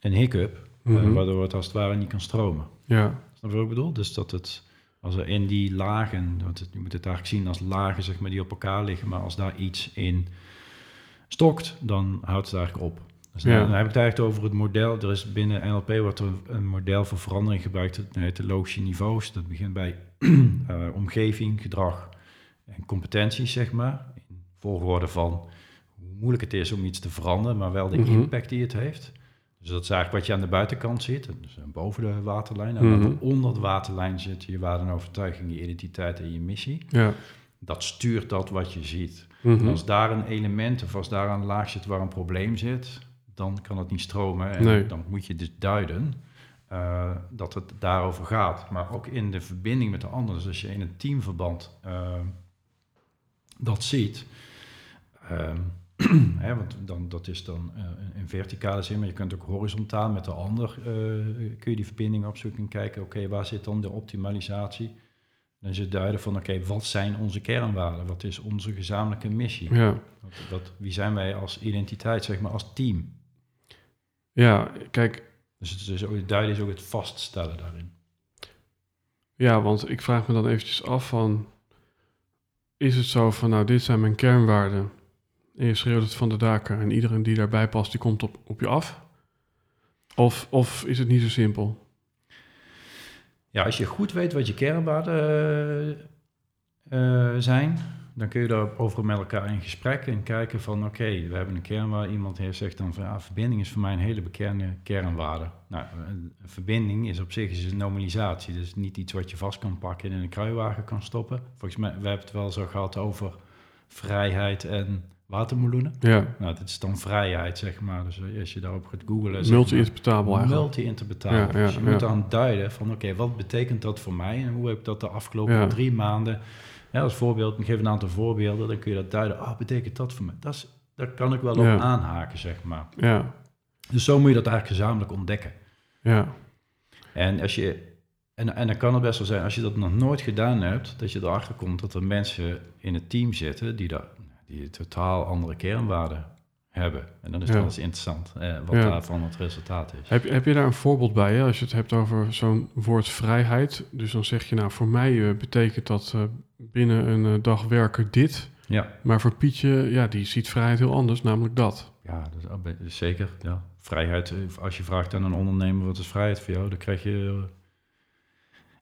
een hiccup, mm -hmm. uh, waardoor het als het ware niet kan stromen? Ja. Snap je wat ik bedoel? Dus dat het als er in die lagen, want het, je moet het eigenlijk zien als lagen zeg maar, die op elkaar liggen, maar als daar iets in stokt, dan houdt het eigenlijk op. Dus dan, heb ik het eigenlijk over het model. Er is binnen NLP wordt er een model voor verandering gebruikt. Dat heet de logische niveaus. Dat begint bij uh, [clears throat] omgeving, gedrag en competenties, zeg maar. In volgorde van hoe moeilijk het is om iets te veranderen, maar wel de mm -hmm. impact die het heeft. Dus dat is eigenlijk wat je aan de buitenkant ziet, dus boven de waterlijn. En mm -hmm. onder de waterlijn zit je waarden en overtuiging, je identiteit en je missie. Ja. Dat stuurt dat wat je ziet. Mm -hmm. Als daar een element of als daar een laag zit waar een probleem zit, dan kan het niet stromen. En nee. dan moet je dus duiden uh, dat het daarover gaat. Maar ook in de verbinding met de anderen. Dus als je in een teamverband uh, dat ziet... Uh, [clears throat] Want dan, dat is dan uh, in verticale zin, maar je kunt ook horizontaal met de ander uh, kun je die verbinding opzoeken en kijken, oké, okay, waar zit dan de optimalisatie? Dan is het duiden van, oké, okay, wat zijn onze kernwaarden? Wat is onze gezamenlijke missie? Ja. Wat, wat, wie zijn wij als identiteit, zeg maar, als team? Ja, kijk... Dus het, is ook, het duiden is ook het vaststellen daarin. Ja, want ik vraag me dan eventjes af van... is het zo van, nou, dit zijn mijn kernwaarden. En je schreeuwt het van de daken en iedereen die daarbij past, die komt op, op je af? Of, of is het niet zo simpel? Ja, als je goed weet wat je kernwaarden uh, zijn, dan kun je daarover met elkaar in gesprek en kijken van oké, we hebben een kernwaarde. Iemand heeft zegt dan van ja, verbinding is voor mij een hele bekende kernwaarde. Nou, een verbinding is op zich is een normalisatie. Dus niet iets wat je vast kan pakken en in een kruiwagen kan stoppen. Volgens mij, we hebben het wel zo gehad over vrijheid en watermeloenen. Ja. Nou, dat is dan vrijheid, zeg maar. Dus als je daarop gaat googlen... Multi-interpretabel eigenlijk. Multi-interpretabel. Ja, ja, dus je moet dan duiden van, oké, wat betekent dat voor mij? En hoe heb ik dat de afgelopen drie maanden... Ja, als voorbeeld, ik geef een aantal voorbeelden, dan kun je dat duiden. Ah, oh, betekent dat voor mij? Dat is, daar kan ik wel op aanhaken, zeg maar. Ja. Dus zo moet je dat eigenlijk gezamenlijk ontdekken. Ja. En als je en, en dan kan het best wel zijn, als je dat nog nooit gedaan hebt, dat je erachter komt dat er mensen in het team zitten die, daar, die totaal andere kernwaarden hebben. En dan is het wel eens interessant eh, wat daarvan het resultaat is. Heb, heb je daar een voorbeeld bij, hè? als je het hebt over zo'n woord vrijheid? Dus dan zeg je, nou, voor mij uh, betekent dat uh, binnen een uh, dag werken dit. Ja. Maar voor Pietje, ja, die ziet vrijheid heel anders, namelijk dat. Ja, dat is zeker. Ja. Vrijheid, als je vraagt aan een ondernemer wat is vrijheid voor jou, dan krijg je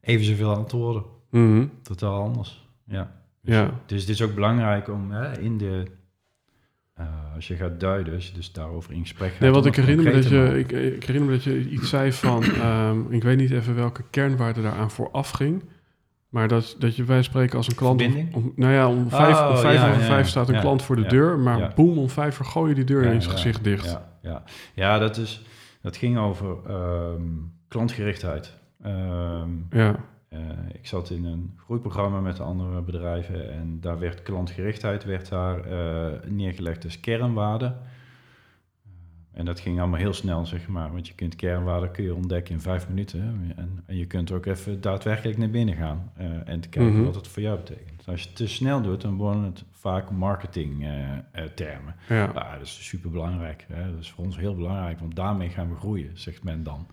even zoveel antwoorden. Mm Totaal anders. Ja. Dus, ja. dus het is ook belangrijk om hè, in de uh, als je gaat duiden, als je dus daarover in gesprek gaat. Nee, want ik herinner, me dat je, ik, ik, herinner me dat je iets zei van, um, [clears throat] ik weet niet even welke kernwaarde daaraan vooraf ging. Maar dat, dat je wij spreken als een klant. Om, nou ja, om vijf, oh, om vijf ja, over ja, vijf staat een klant voor de deur. Maar boem, om vijf uur gooi je die deur in zijn gezicht dicht. Ja, ja. ja dat, is, dat ging over um, klantgerichtheid. Um, ja. Uh, ik zat in een groeiprogramma met andere bedrijven en daar werd klantgerichtheid werd daar, uh, neergelegd als kernwaarde. Uh, en dat ging allemaal heel snel, zeg maar, want je kunt kernwaarden kun je ontdekken in vijf minuten. En, en, je kunt ook even daadwerkelijk naar binnen gaan en te kijken mm -hmm. wat het voor jou betekent. Als je het te snel doet, dan worden het vaak marketingtermen. ja. Nou, dat is super belangrijk. Hè? Dat is voor ons heel belangrijk, want daarmee gaan we groeien, zegt men dan.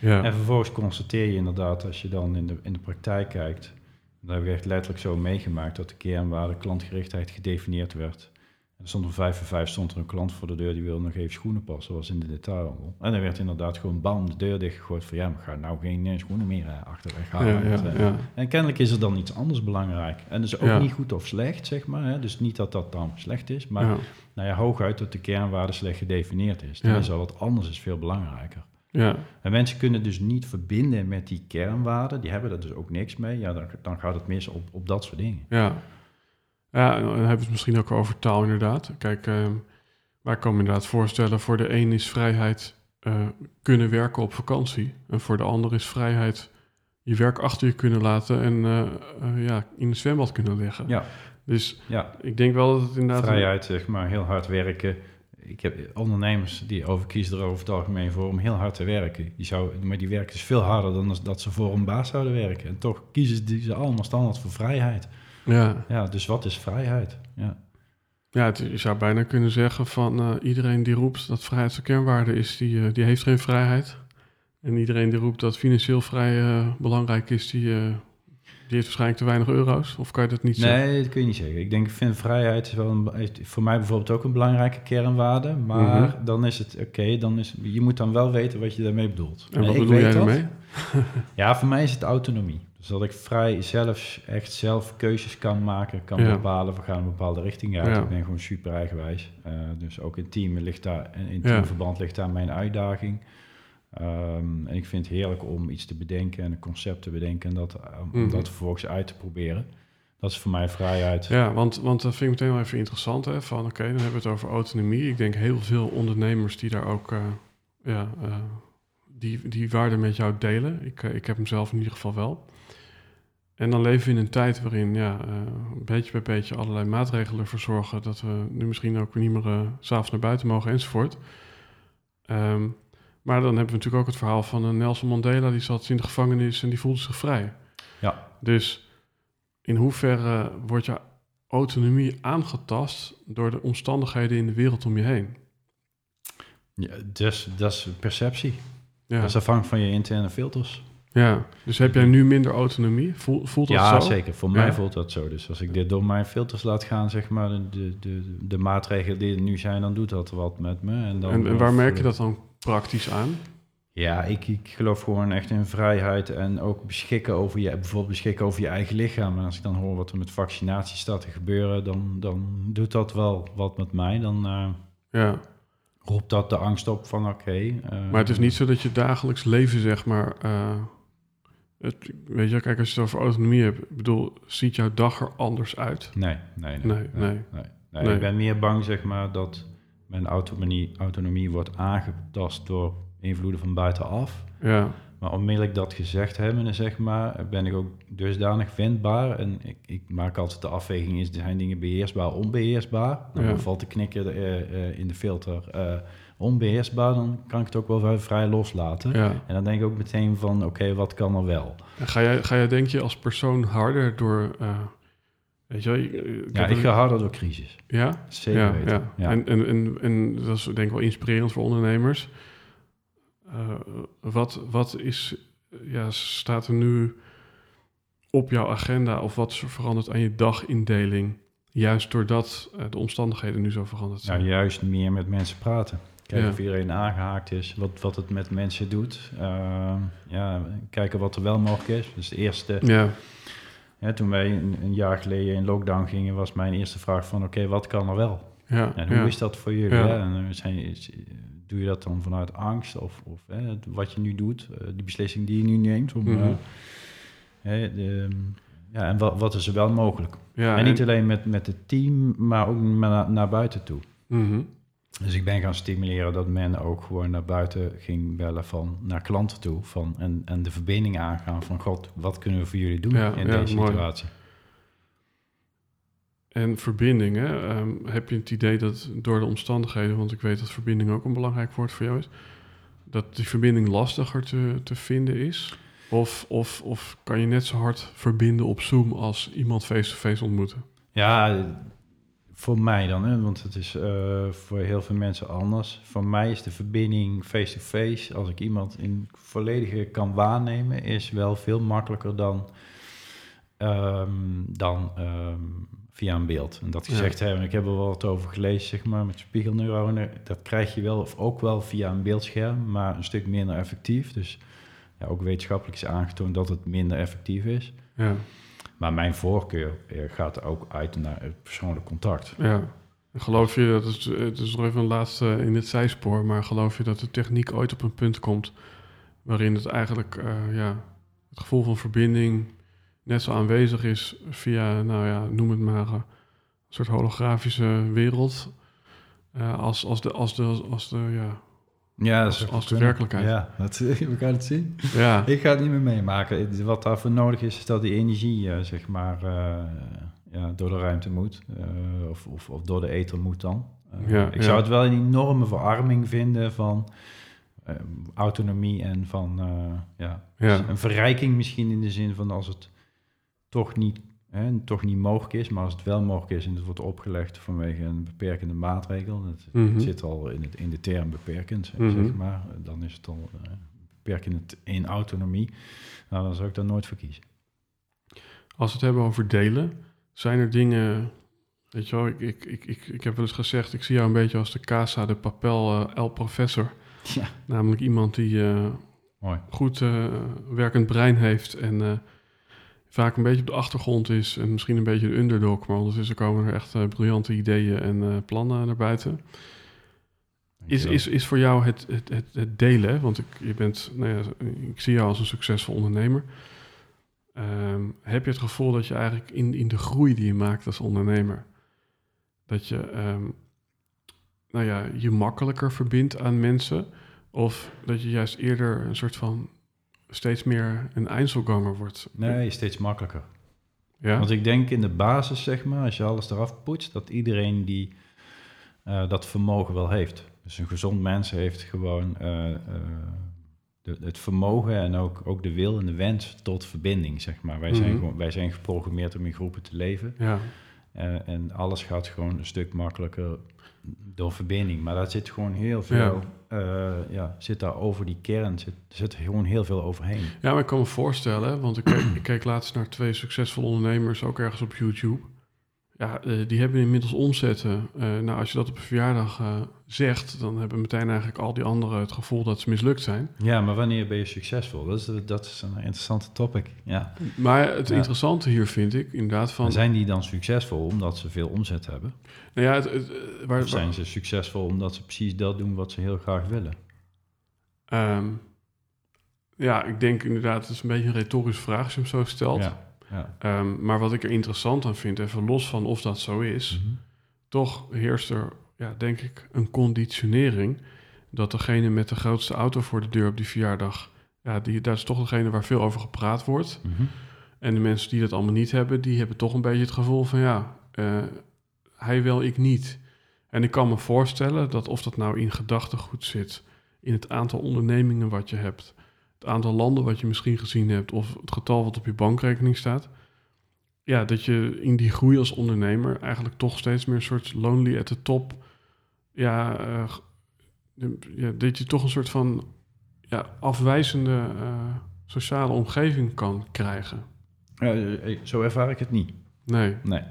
Ja. En vervolgens constateer je inderdaad, als je dan in de, in de praktijk kijkt, dat heb ik echt letterlijk zo meegemaakt dat de kernwaarde klantgerichtheid gedefinieerd werd. Er stond om vijf voor vijf stond er een klant voor de deur die wilde nog even schoenen passen, was in de detailhandel. En dan werd inderdaad gewoon bam de deur dichtgegooid van ja, maar ga nou geen uh, schoenen meer uh, achterweg halen. Ja, ja, ja. En kennelijk is er dan iets anders belangrijk. En dat is ook niet goed of slecht, zeg maar. Hè? Dus niet dat dat dan slecht is, maar nou ja, hooguit dat de kernwaarde slecht gedefinieerd is. Dan is al wat anders is veel belangrijker. Ja. En mensen kunnen dus niet verbinden met die kernwaarden. Die hebben er dus ook niks mee. Ja, dan, dan gaat het mis op, op dat soort dingen. Ja. ja, dan hebben we het misschien ook over taal inderdaad. Kijk, uh, wij komen inderdaad voorstellen... voor de een is vrijheid uh, kunnen werken op vakantie. En voor de ander is vrijheid je werk achter je kunnen laten... en uh, ja, in het zwembad kunnen leggen. Ja. Dus ja. ik denk wel dat het inderdaad... Vrijheid, zeg maar, heel hard werken ik heb ondernemers die overkiezen er over het algemeen voor om heel hard te werken. Die zou, maar die werken dus veel harder dan dat ze voor een baas zouden werken. En toch kiezen die ze allemaal standaard voor vrijheid. Ja. ja, dus wat is vrijheid? Ja, ja het, je zou bijna kunnen zeggen van uh, iedereen die roept dat vrijheid zijn kernwaarde is, die, uh, die heeft geen vrijheid. En iedereen die roept dat financieel vrij uh, belangrijk is, die, die heeft waarschijnlijk te weinig euro's, of kan je dat niet nee, zeggen? Nee, dat kun je niet zeggen. Ik denk, vind vrijheid is wel een, voor mij bijvoorbeeld ook een belangrijke kernwaarde. Maar mm -hmm. dan is het oké, dan is je moet dan wel weten wat je daarmee bedoelt. En wat ik bedoel jij daarmee? [laughs] ja, voor mij is het autonomie. Dus dat ik vrij zelf, echt zelf keuzes kan maken, kan ja. bepalen, we gaan een bepaalde richting uit. Ja. Ik ben gewoon super eigenwijs. Uh, dus ook in team ligt daar, in teamverband ligt daar mijn uitdaging. Um, en ik vind het heerlijk om iets te bedenken en een concept te bedenken en dat, um, mm. om dat vervolgens uit te proberen. Dat is voor mij vrijheid. Ja, want, want dat vind ik meteen wel even interessant. Hè? Van oké, okay, dan hebben we het over autonomie. Ik denk heel veel ondernemers die daar ook uh, ja, uh, die, die waarde met jou delen. Ik, uh, ik heb hem zelf in ieder geval wel. En dan leven we in een tijd waarin ja, beetje bij beetje allerlei maatregelen verzorgen dat we nu misschien ook niet meer s'avonds naar buiten mogen enzovoort. Um, maar dan hebben we natuurlijk ook het verhaal van een Nelson Mandela, die zat in de gevangenis en die voelde zich vrij. Ja. Dus in hoeverre wordt je autonomie aangetast door de omstandigheden in de wereld om je heen? Ja, dus, dat is perceptie. Ja. Dat is afhankelijk van je interne filters. Ja, dus heb jij nu minder autonomie? Voelt, voelt dat ja, zo? zeker. Voor mij voelt dat zo. Dus als ik dit door mijn filters laat gaan, zeg maar, de, de, de, de maatregelen die er nu zijn, dan doet dat wat met me. En, dan, en, en waar merk je dat dan praktisch aan? Ja, ik, ik geloof gewoon echt in vrijheid en ook beschikken over je, bijvoorbeeld beschikken over je eigen lichaam. En als ik dan hoor wat er met vaccinaties staat te gebeuren, dan, dan doet dat wel wat met mij. Dan uh, ja. roept dat de angst op van oké. Okay, uh, maar het is niet zo dat je dagelijks leven, zeg maar. Uh, het, weet je, kijk, als je het over autonomie hebt, ik bedoel, ziet jouw dag er anders uit? Nee, nee, nee. Nee, nee. nee, nee. nee ik ben meer bang, zeg maar, dat mijn autonomie, autonomie wordt aangetast door invloeden van buitenaf. Ja. Maar onmiddellijk dat gezegd hebben, zeg maar, ben ik ook dusdanig vindbaar. En ik, ik maak altijd de afweging, is, zijn dingen beheersbaar, onbeheersbaar? Dan Ja. valt de knikker uh, uh, in de filter uh, onbeheersbaar, dan kan ik het ook wel vrij loslaten. Ja. En dan denk ik ook meteen van, oké, okay, wat kan er wel? En ga jij, ga jij denk je als persoon harder door... uh, weet je wel, ik, ik ja, ik ga harder door crisis. Ja? Zeker ja, weten. Ja. En, en, en, en dat is denk ik wel inspirerend voor ondernemers. Uh, wat, wat is, ja, staat er nu op jouw agenda of wat is er veranderd aan je dagindeling? Juist doordat uh, de omstandigheden nu zo veranderd zijn. Ja, juist meer met mensen praten. Kijken Ja. of iedereen aangehaakt is, wat, wat het met mensen doet. Uh, ja, kijken wat er wel mogelijk is. Dus de eerste... Ja. Ja, toen wij een, een, jaar geleden in lockdown gingen, was mijn eerste vraag van... oké, wat kan er wel? Ja, en hoe ja. is dat voor jullie? Ja. Hè? En zijn, doe je dat dan vanuit angst of, of hè, wat je nu doet, uh, die beslissing die je nu neemt. Om, Mhm. uh, hè, de, ja, en wat, wat is er wel mogelijk? Ja, en niet alleen met, met het team, maar ook naar, naar buiten toe. Mhm. Dus ik ben gaan stimuleren dat men ook gewoon naar buiten ging bellen van naar klanten toe. Van, en, en de verbinding aangaan van God, wat kunnen we voor jullie doen Ja, in ja, deze mooi. situatie? En verbinding, hè? Ehm, heb je het idee dat door de omstandigheden, want ik weet dat verbinding ook een belangrijk woord voor jou is, dat die verbinding lastiger te, te vinden is? Of, of, of kan je net zo hard verbinden op Zoom als iemand face-to-face ontmoeten? Ja, voor mij dan, hè, want het is uh, voor heel veel mensen anders. Voor mij is de verbinding face-to-face, als ik iemand in volledige kan waarnemen, is wel veel makkelijker dan, um, dan um, via een beeld. En dat gezegd ja. hebben, ik heb er wel wat over gelezen, zeg maar, met spiegelneuronen. Dat krijg je wel, of ook wel via een beeldscherm, maar een stuk minder effectief. Dus ja, ook wetenschappelijk is aangetoond dat het minder effectief is. Ja. Maar mijn voorkeur eh, gaat ook uit naar het persoonlijk contact. Ja. Geloof je, dat is, het is nog even een laatste in dit zijspoor, maar geloof je dat de techniek ooit op een punt komt waarin het eigenlijk, uh, ja, het gevoel van verbinding net zo aanwezig is via, nou ja, noem het maar, een soort holografische wereld, als, als de, als de, als de, ja, ja, als, als de werkelijkheid. Ja, dat, [laughs] we gaan het zien. Ja. Ik ga het niet meer meemaken. Wat daarvoor nodig is, is dat die energie, uh, zeg maar, uh, ja, door de ruimte moet. Uh, of, of, of, door de ether moet dan. ja, ik ja. zou het wel een enorme verarming vinden van autonomie en van ja, ja. een verrijking misschien in de zin van als het toch niet, hè, toch niet mogelijk is, maar als het wel mogelijk is en het wordt opgelegd vanwege een beperkende maatregel, het, Mhm. zit al in, het, in de term beperkend, Mhm. zeg maar, dan is het al uh, beperkend in autonomie. Nou, dan zou ik daar nooit voor kiezen. Als we het hebben over delen, zijn er dingen, weet je wel, ik, ik, ik, ik, ik heb wel eens gezegd, ik zie jou een beetje als de Casa de Papel uh, El Professor. Ja. Namelijk iemand die uh, Mooi. goed werkend brein heeft en vaak een beetje op de achtergrond is en misschien een beetje de underdog, maar ondertussen komen er echt uh, briljante ideeën en uh, plannen naar buiten. Is, is, is voor jou het, het, het, het delen, want ik, je bent, nou ja, ik zie jou als een succesvol ondernemer. Um, heb je het gevoel dat je eigenlijk in, in de groei die je maakt als ondernemer, dat je um, nou ja, je makkelijker verbindt aan mensen, of dat je juist eerder een soort van steeds meer een Einzelganger wordt? Nee, steeds makkelijker. Ja? Want ik denk in de basis, zeg maar, als je alles eraf poetst, dat iedereen die uh, dat vermogen wel heeft. Dus een gezond mens heeft gewoon uh, uh, de, het vermogen en ook, ook de wil en de wens tot verbinding, zeg maar. Wij, Mhm. zijn, gewoon, wij zijn geprogrammeerd om in groepen te leven. Ja. En alles gaat gewoon een stuk makkelijker door verbinding. Maar daar zit gewoon heel veel, ja. Uh, ja zit daar over die kern, zit, zit gewoon heel veel overheen. Ja, maar ik kan me voorstellen, want ik keek, ik keek laatst naar twee succesvolle ondernemers, ook ergens op YouTube. Ja, uh, die hebben inmiddels omzetten. Uh, nou, als je dat op een verjaardag uh, zegt, dan hebben meteen eigenlijk al die anderen het gevoel dat ze mislukt zijn. Ja, maar wanneer ben je succesvol? Dat is, dat is een interessante topic. Ja. Maar het ja. interessante hier vind ik inderdaad van. Zijn die dan succesvol omdat ze veel omzet hebben? Nou ja, het, het, waar, of zijn ze succesvol omdat ze precies dat doen wat ze heel graag willen? Um, ja, ik denk inderdaad, het is een beetje een retorische vraag als je hem zo stelt. Ja. Ja. Um, maar wat ik er interessant aan vind, even los van of dat zo is, mm -hmm. toch heerst er, ja, denk ik, een conditionering dat degene met de grootste auto voor de deur op die verjaardag, ja, die, dat is toch degene waar veel over gepraat wordt. Mm -hmm. En de mensen die dat allemaal niet hebben, die hebben toch een beetje het gevoel van, ja, uh, hij wel, ik niet. En ik kan me voorstellen dat of dat nou in gedachtegoed zit, in het aantal ondernemingen wat je hebt, het aantal landen wat je misschien gezien hebt of het getal wat op je bankrekening staat. Ja, dat je in die groei als ondernemer eigenlijk toch steeds meer een soort lonely at the top. Ja, uh, ja dat je toch een soort van ja, afwijzende uh, sociale omgeving kan krijgen. Uh, zo ervaar ik het niet. Nee. Nee.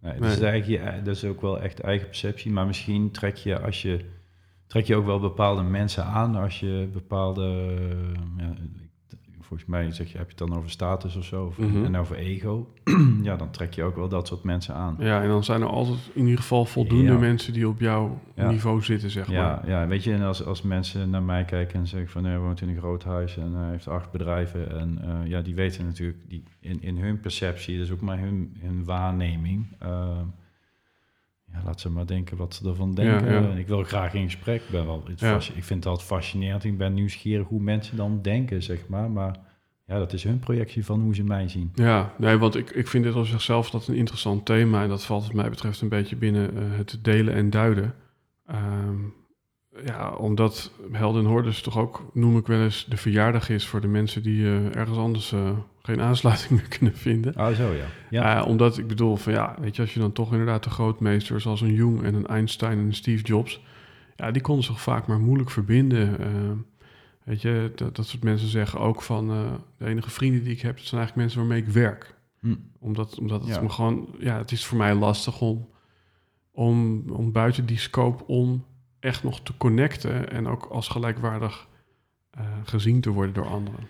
nee, dat, Is eigenlijk, dat is ook wel echt eigen perceptie. Maar misschien trek je als je trek je ook wel bepaalde mensen aan als je bepaalde, ja, volgens mij zeg je, heb je het dan over status of zo, of, Mhm. mm -hmm. en over ego, [clears throat] ja, dan trek je ook wel dat soort mensen aan. Ja, en dan zijn er altijd in ieder geval voldoende Ja. mensen die op jouw Ja. niveau zitten, zeg Ja, maar. ja, weet je, en als, als mensen naar mij kijken en zeggen van, hij woont in een groot huis en hij heeft acht bedrijven en eh, ja, die weten natuurlijk, die, in, in hun perceptie, dus ook maar hun, hun waarneming, uh, ja, laat ze maar denken wat ze ervan denken. Ja, ja. Ik wil graag in gesprek. Ik, ben wel, ik vind het altijd fascinerend. Ik ben nieuwsgierig hoe mensen dan denken, zeg maar. Maar ja, dat is hun projectie van hoe ze mij zien. Ja, nee, want ik, ik vind dit op zichzelf dat een interessant thema. En dat valt wat mij betreft een beetje binnen eh, het delen en duiden. Ehm, ja, omdat Helden Hordes toch ook, noem ik wel eens, de verjaardag is voor de mensen die eh, ergens anders eh, geen aansluiting [laughs] meer kunnen vinden. Oh, zo ja. Ja, omdat ik bedoel van ja, weet je, als je dan toch inderdaad de grootmeesters als een Jung en een Einstein en een Steve Jobs, ja, die konden zich vaak maar moeilijk verbinden. Eh, weet je, dat, dat soort mensen zeggen ook van de enige vrienden die ik heb, dat zijn eigenlijk mensen waarmee ik werk. Hm. Omdat, omdat het Ja. me gewoon, ja, het is voor mij lastig om, om, om buiten die scope om echt nog te connecten en ook als gelijkwaardig eh, gezien te worden door anderen.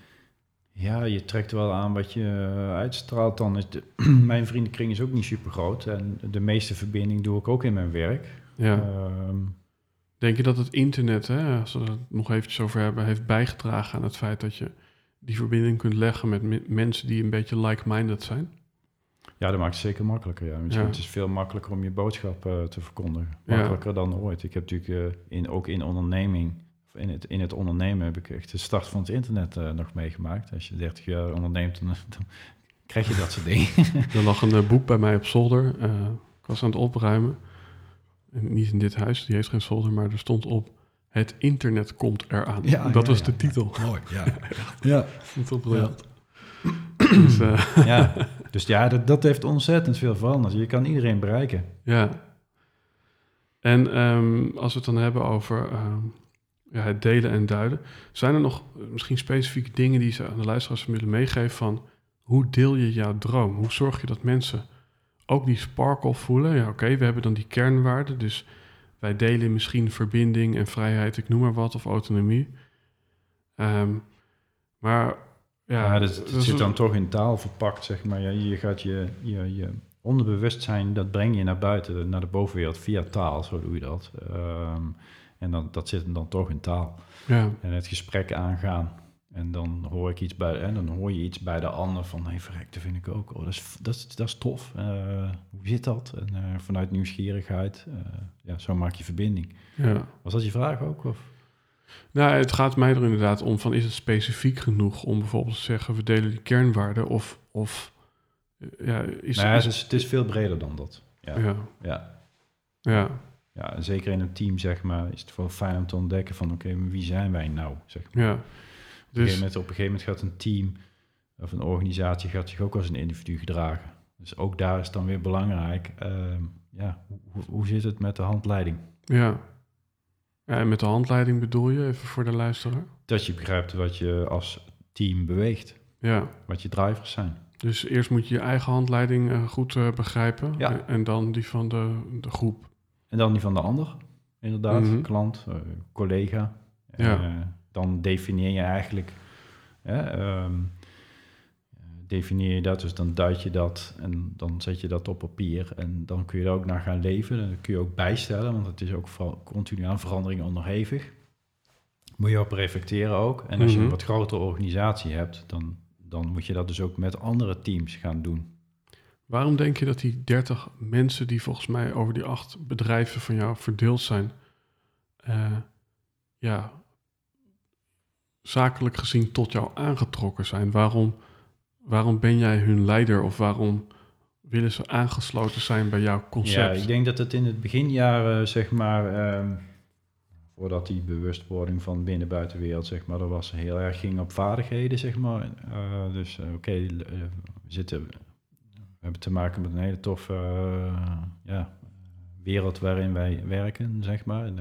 ja, je trekt wel aan wat je eh, uitstraalt dan. Is [clears throat] de- mijn vriendenkring is ook niet super groot. En de meeste verbinding doe ik ook in mijn werk. Ja. Ehm, Denk je dat het internet, hè, als we het nog eventjes over hebben, heeft bijgedragen aan het feit dat je die verbinding kunt leggen met me- mensen die een beetje like-minded zijn? Ja, dat maakt het zeker makkelijker. Ja. Misschien Ja. Het is veel makkelijker om je boodschap eh, te verkondigen. Ja. Makkelijker dan ooit. Ik heb natuurlijk eh, in, ook in onderneming, of in het, in het ondernemen heb ik echt de start van het internet eh, nog meegemaakt. Als je 30 jaar onderneemt, dan, [laughs] dan krijg je dat soort dingen. [laughs] Er lag een boek bij mij op zolder. eh, ik was aan het opruimen. En niet in dit huis, die heeft geen zolder, maar er stond op... Het internet komt eraan. Ja, dat ja, was ja, de ja. titel. Mooi, ja. [laughs] ja. Dat is briljant. Dus, eh, ja. Dus ja, dat, dat heeft ontzettend veel veranderd. Je kan iedereen bereiken. Ja. En ehm, als we het dan hebben over ehm, ja, het delen en duiden, zijn er nog misschien specifieke dingen die ze aan de luisteraars willen meegeven van hoe deel je jouw droom? Hoe zorg je dat mensen ook die sparkle voelen? Ja, oké, we hebben dan die kernwaarden, dus wij delen misschien verbinding en vrijheid, ik noem maar wat, of autonomie. Ehm, maar ja, dus het zit dan toch in taal verpakt, zeg maar. Ja, je gaat je, je, je onderbewustzijn, dat breng je naar buiten, naar de bovenwereld via taal, zo doe je dat. Ehm, en dan, dat zit hem dan toch in taal. ja, En het gesprek aangaan. En dan hoor ik iets bij, en dan hoor je iets bij de ander van, hé, verrek, dat vind ik ook. Oh, dat, is, dat, is, dat is tof. Eh, hoe zit dat? En eh, vanuit nieuwsgierigheid, eh, ja, zo maak je verbinding. ja. Was dat je vraag ook? Of? Nou, het gaat mij er inderdaad om van is het specifiek genoeg om bijvoorbeeld te zeggen we delen die kernwaarden of, of eh, ja, is, nou ja, is- het, is, het is veel breder dan dat. Ja, ja, ja. ja, Ja, en zeker in een team, zeg maar, is het wel fijn om te ontdekken van, oké, maar wie zijn wij nou? Zeg maar. ja. Op, een gegeven Dus moment, op een gegeven moment gaat een team of een organisatie gaat zich ook als een individu gedragen. Dus ook daar is dan weer belangrijk. Ehm, ja, hoe, hoe zit het met de handleiding? Ja. Ja. En met de handleiding bedoel je, even voor de luisteraar? Dat je begrijpt wat je als team beweegt. Ja. Wat je drivers zijn. Dus eerst moet je je eigen handleiding uh, goed uh, begrijpen. Ja. En, dan die van de, de groep. En dan die van de ander, inderdaad. Mhm. Klant, uh, collega. Ja. dan definieer je eigenlijk... Um, definieer je dat, dus dan duid je dat en dan zet je dat op papier. En dan kun je er ook naar gaan leven. En dat kun je ook bijstellen, want het is ook continu aan verandering onderhevig. Moet je op reflecteren ook. En als je Mhm. een wat grotere organisatie hebt, dan, dan moet je dat dus ook met andere teams gaan doen. Waarom denk je dat die 30 mensen die volgens mij over die acht bedrijven van jou verdeeld zijn, uh, ja, zakelijk gezien tot jou aangetrokken zijn? Waarom, waarom ben jij hun leider of waarom willen ze aangesloten zijn bij jouw concept? Ja, ik denk dat het in het beginjaren, zeg maar, um, voordat die bewustwording van binnen-buitenwereld, zeg maar, er was heel erg ging op vaardigheden, zeg maar. Uh, dus uh, oké, we zitten, we hebben te maken met een hele toffe ja, wereld waarin wij werken, zeg maar.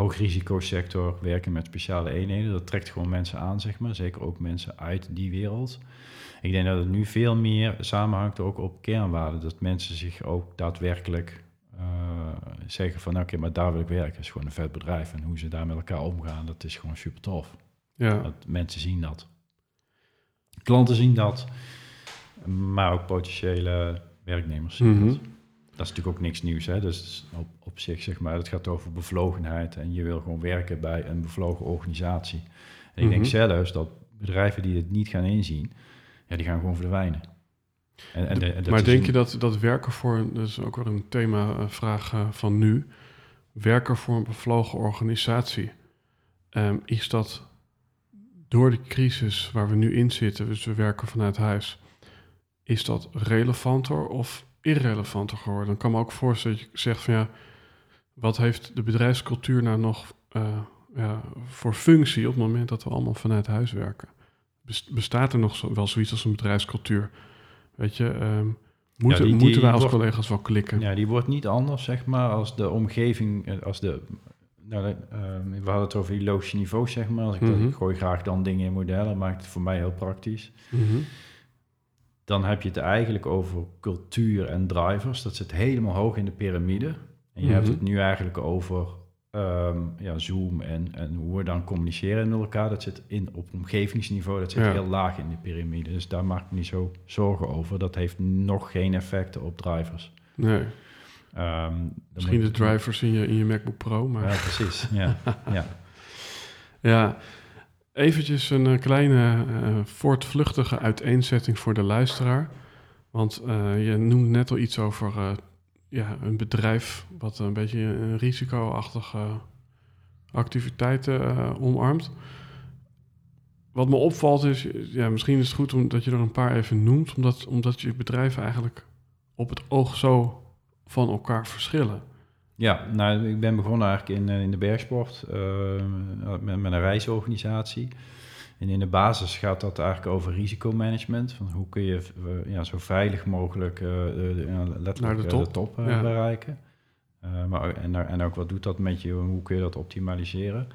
Hoogrisicosector werken met speciale eenheden. Dat trekt gewoon mensen aan, zeg maar. Zeker ook mensen uit die wereld. Ik denk dat het nu veel meer samenhangt ook op kernwaarden. Dat mensen zich ook daadwerkelijk uh, zeggen van... oké, okay, maar daar wil ik werken. Is gewoon een vet bedrijf. En hoe ze daar met elkaar omgaan, dat is gewoon super tof. Ja. Dat mensen zien dat. Klanten zien dat. Maar ook potentiële werknemers zien Mm -hmm. dat. Dat is natuurlijk ook niks nieuws. Hè? Dus op, op zich, zeg maar, het gaat over bevlogenheid. En je wil gewoon werken bij een bevlogen organisatie. En ik Mhm. denk zelfs dat bedrijven die het niet gaan inzien, ja, die gaan gewoon verdwijnen. En, en de, en maar denk een- je dat, dat werken voor, een- dat is ook wel een thema-vraag eh, van nu, werken voor een bevlogen organisatie, ehm, is dat door de crisis waar we nu in zitten, dus we werken vanuit huis, is dat relevanter of irrelevanter geworden? Dan kan me ook voorstellen dat je zegt van ja, wat heeft de bedrijfscultuur nou nog eh, ja, voor functie op het moment dat we allemaal vanuit huis werken? Bes- Bestaat er nog zo, wel zoiets als een bedrijfscultuur? Weet je, ehm, moeten, die- die moeten wij als wordt- collega's wel klikken? Ja, die wordt niet anders, zeg maar, als de omgeving, eh, als de... Nou, eh, we hadden het over die logische niveaus, zeg maar. Als ik, dat- Mhm. ik gooi graag dan dingen in modellen, maakt het voor mij heel praktisch. Mhm. Dan heb je het eigenlijk over cultuur en drivers. Dat zit helemaal hoog in de piramide. En je hebt Mhm. het nu eigenlijk over ehm, ja, Zoom en, en hoe we dan communiceren met elkaar. Dat zit in, op omgevingsniveau, dat zit Ja. heel laag in de piramide. Dus daar maak ik me niet zo zorgen over. Dat heeft nog geen effecten op drivers. Nee, Ehm, misschien de drivers in je, in je MacBook Pro, maar... Ja, precies. Ja, [laughs] ja. Ja, eventjes een eh, kleine eh, voortvluchtige uiteenzetting voor de luisteraar. Want eh, je noemde net al iets over ja, een bedrijf wat een beetje een risicoachtige activiteiten omarmt. Wat me opvalt is, ja, misschien is het goed om, dat je er een paar even noemt, omdat, omdat je bedrijven eigenlijk op het oog zo van elkaar verschillen. Ja, nou, ik ben begonnen eigenlijk in, eh, in de bergsport eh, met, met een reisorganisatie. En in de basis gaat dat eigenlijk over risicomanagement. Van hoe kun je eh, ja, zo veilig mogelijk de, letterlijk Naar de top. top Ja. bereiken. Maar, en, en ook wat doet dat met je? Hoe kun je dat optimaliseren?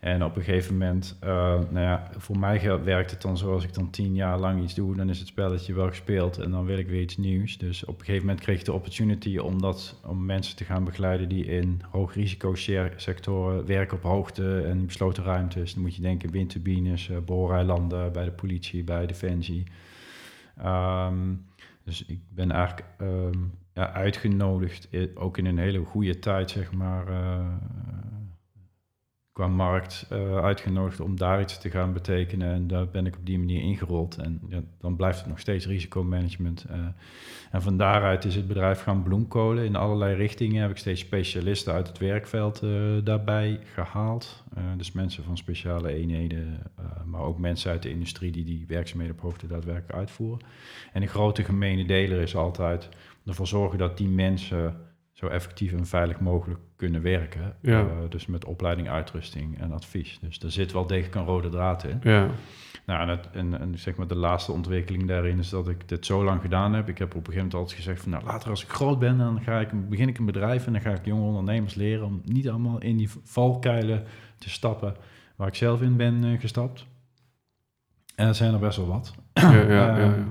En op een gegeven moment, eh, nou ja, voor mij werkt het dan zoals ik dan tien jaar lang iets doe, dan is het spelletje wel gespeeld en dan wil ik weer iets nieuws. Dus op een gegeven moment kreeg ik de opportunity om, dat, om mensen te gaan begeleiden die in hoogrisico-sectoren werken op hoogte en besloten ruimtes. Dan moet je denken windturbines, eh, booreilanden bij de politie, bij Defensie. Ehm, dus ik ben eigenlijk ehm, ja, uitgenodigd, eh, ook in een hele goede tijd, zeg maar, qua markt, eh, uitgenodigd om daar iets te gaan betekenen. En daar ben ik op die manier ingerold. En ja, dan blijft het nog steeds risicomanagement. eh. en van daaruit is het bedrijf gaan bloemkolen. In allerlei richtingen heb ik steeds specialisten uit het werkveld eh, daarbij gehaald. Eh, dus mensen van speciale eenheden, maar ook mensen uit de industrie die die werkzaamheden op hoogte daadwerkelijk uitvoeren. En de grote gemene deler is altijd ervoor zorgen dat die mensen zo effectief en veilig mogelijk kunnen werken. Ja. Uh, dus met opleiding, uitrusting en advies. Dus er zit wel degelijk een rode draad in. Ja. Nou, en, het, en, en, zeg maar de laatste ontwikkeling daarin is dat ik dit zo lang gedaan heb. Ik heb op een gegeven moment altijd gezegd van... nou, later als ik groot ben, dan ga ik, begin ik een bedrijf... en dan ga ik jonge ondernemers leren om niet allemaal in die valkuilen te stappen... waar ik zelf in ben uh, gestapt. En dat zijn er best wel wat. Ja, ja, ja, ja.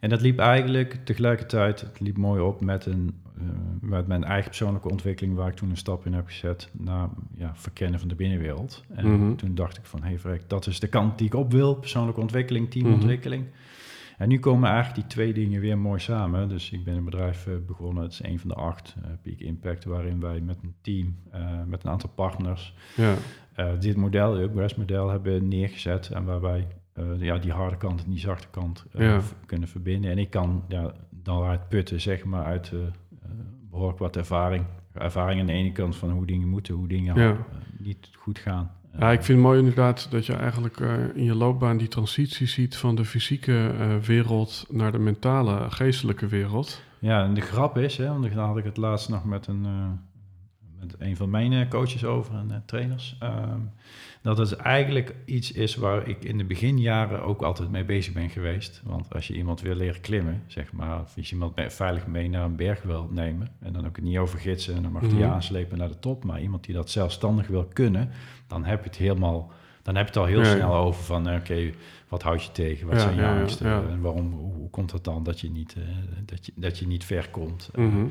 En dat liep eigenlijk tegelijkertijd, het liep mooi op met, een, uh, met mijn eigen persoonlijke ontwikkeling, waar ik toen een stap in heb gezet naar ja, verkennen van de binnenwereld. En Mhm. toen dacht ik van, hé hey, verrek, dat is de kant die ik op wil, persoonlijke ontwikkeling, teamontwikkeling. En nu komen eigenlijk die twee dingen weer mooi samen. Dus ik ben een bedrijf uh, begonnen, het is een van de acht, uh, Peak Impact, waarin wij met een team, uh, met een aantal partners, Ja. dit model, het model, hebben neergezet en waarbij uh, ja, die harde kant en die zachte kant uh, Ja. kunnen verbinden. En ik kan ja, daaruit putten, zeg maar, uit uh, behoorlijk wat ervaring. Ervaring aan de ene kant van hoe dingen moeten, hoe dingen Ja. niet goed gaan. Ja, ik vind het mooi inderdaad dat je eigenlijk eh, in je loopbaan die transitie ziet van de fysieke eh, wereld naar de mentale, geestelijke wereld. Ja, en de grap is, hè, want daar had ik het laatst nog met een, met een van mijn uh, coaches over en uh, trainers. Um, dat het eigenlijk iets is waar ik in de beginjaren ook altijd mee bezig ben geweest. Want als je iemand wil leren klimmen, zeg maar, of als je iemand veilig mee naar een berg wil nemen, en dan ook het niet over gidsen en dan mag Mhm. die aanslepen naar de top, maar iemand die dat zelfstandig wil kunnen, dan heb je het helemaal, dan heb je het al heel Ja, ja. snel over van, eh, oké, wat houd je tegen, wat Ja, zijn je angsten en waarom, hoe, hoe komt het dan dat je niet, eh, dat je, dat je niet ver komt? Eh, Mhm.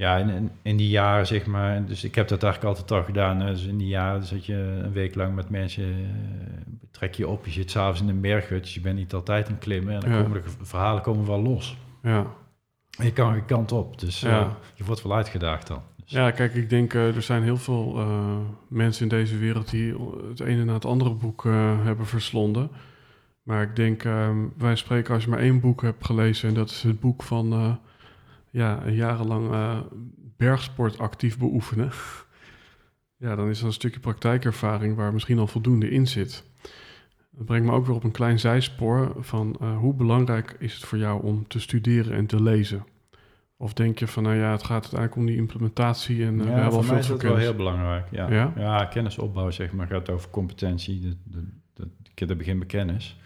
Ja, en, en in die jaren zeg maar, dus ik heb dat eigenlijk altijd al gedaan. Dus in die jaren zat je een week lang met mensen, eh, trek je op, je zit s'avonds in een berghut, dus je bent niet altijd aan het klimmen. En dan Ja. komen de verhalen komen wel los. Ja. En je kan geen kant op, dus eh, je wordt wel uitgedaagd dan. Dus, ja, kijk, ik denk eh, er zijn heel veel mensen in deze wereld die het ene na het andere boek hebben verslonden. Maar ik denk, eh, wij spreken als je maar één boek hebt gelezen, en dat is het boek van ja, jarenlang eh, bergsport actief beoefenen. [laughs] ja, dan is dat een stukje praktijkervaring waar misschien al voldoende in zit. Dat brengt me ook weer op een klein zijspoor van eh, hoe belangrijk is het voor jou om te studeren en te lezen? Of denk je van, nou ja, het gaat uiteindelijk om die implementatie en uh, we ja, hebben al voor mij veel is dat wel heel belangrijk. Ja, Ja? zeg maar gaat over competentie. De, de, de begin bij kennis.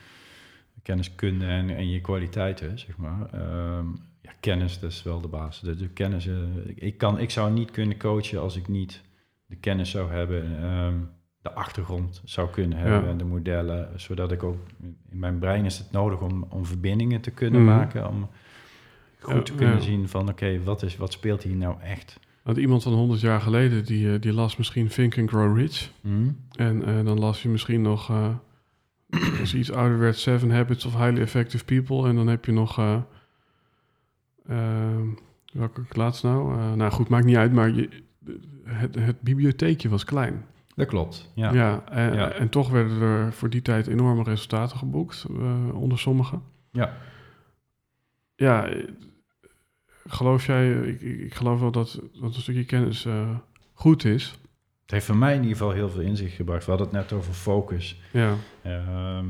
Kenniskunde en, en je kwaliteiten, zeg maar. Ehm, ja, kennis, dat is wel de basis. De, de kennis, eh, ik, kan, ik zou niet kunnen coachen als ik niet de kennis zou hebben, ehm, de achtergrond zou kunnen hebben Ja. en de modellen, zodat ik ook in mijn brein is het nodig om, om verbindingen te kunnen Mhm. maken, om goed te kunnen ja. zien van oké, wat wat, wat speelt hier nou echt? Want iemand van 100 jaar geleden, die, eh, die las misschien Think and Grow Rich. Hm? En eh, dan las je misschien nog, [clears throat] als iets ouder werd, Seven Habits of Highly Effective People. En dan heb je nog, welke ik laatst nou? Eh, nou goed, maakt niet uit, maar je, het, het bibliotheekje was klein. Dat klopt. Ja. Ja, en, Ja. en toch werden er voor die tijd enorme resultaten geboekt, eh, onder sommigen. Ja. Ja, eh, geloof jij, ik, ik geloof wel dat, dat een stukje kennis eh, goed is. Het heeft voor mij in ieder geval heel veel inzicht gebracht. We hadden het net over focus. Ja, Ehm,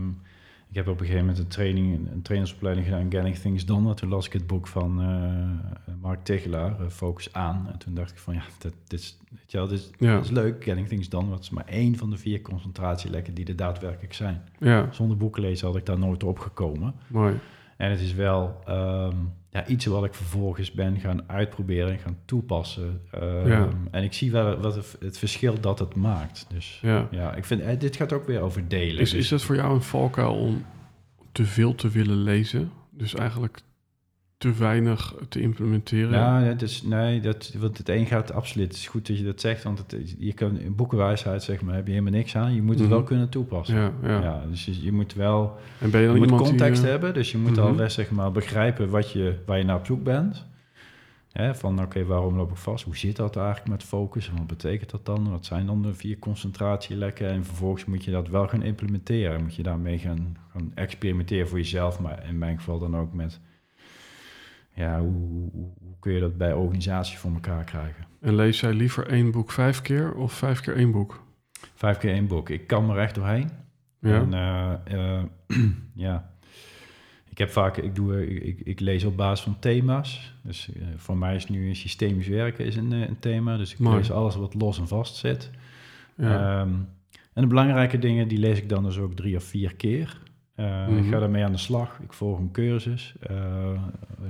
ik heb op een gegeven moment een training, een trainersopleiding gedaan, Getting Things Done. En toen las ik het boek van eh, Mark Tegelaar, eh, Focus aan. En toen dacht ik van, ja, dat, dit, is, weet je wel, dit, is, Ja. dit is leuk, Getting Things Done. Dat is maar één van de vier concentratielekken die er daadwerkelijk zijn. ja, Zonder boeken lezen had ik daar nooit op gekomen. mooi. En het is wel ehm, ja, iets wat ik vervolgens ben gaan uitproberen en gaan toepassen. Ehm, Ja. En ik zie wel wat het, het verschil dat het maakt. Dus Ja. ja, ik vind, eh, dit gaat ook weer over delen. Is, Dus- is het voor jou een valkuil om te veel te willen lezen? Dus eigenlijk te weinig te implementeren? Nou, het is, nee, dat, want het een gaat absoluut. Het is goed dat je dat zegt, want het, je kan in boekenwijsheid zeg maar, heb je helemaal niks aan. Je moet het Mhm. wel kunnen toepassen. ja, ja. Ja. dus je, je moet wel En ben je dan je moet context die... eh, hebben, dus je moet Mhm. al best zeg maar, begrijpen wat je, waar je naar op zoek bent. Hè, van oké, waarom loop ik vast? Hoe zit dat eigenlijk met focus? En wat betekent dat dan? Wat zijn dan de vier concentratielekken? En vervolgens moet je dat wel gaan implementeren. Moet je daarmee gaan, gaan experimenteren voor jezelf. Maar in mijn geval dan ook met... Ja, hoe, hoe, hoe kun je dat bij organisaties voor elkaar krijgen? En lees jij liever één boek vijf keer of vijf keer één boek? Vijf keer één boek. Ik kan er echt doorheen. Ja, En, eh, eh, [clears throat] ja, ik heb vaak, ik, doe, ik, ik lees op basis van thema's. Dus uh, voor mij is nu systemisch werken is een, een thema. Dus ik lees alles wat los en vast zit. Ja. Ehm, en de belangrijke dingen, die lees ik dan dus ook drie of vier keer. Uh, Ik ga mhm. daarmee aan de slag. Ik volg een cursus. Uh,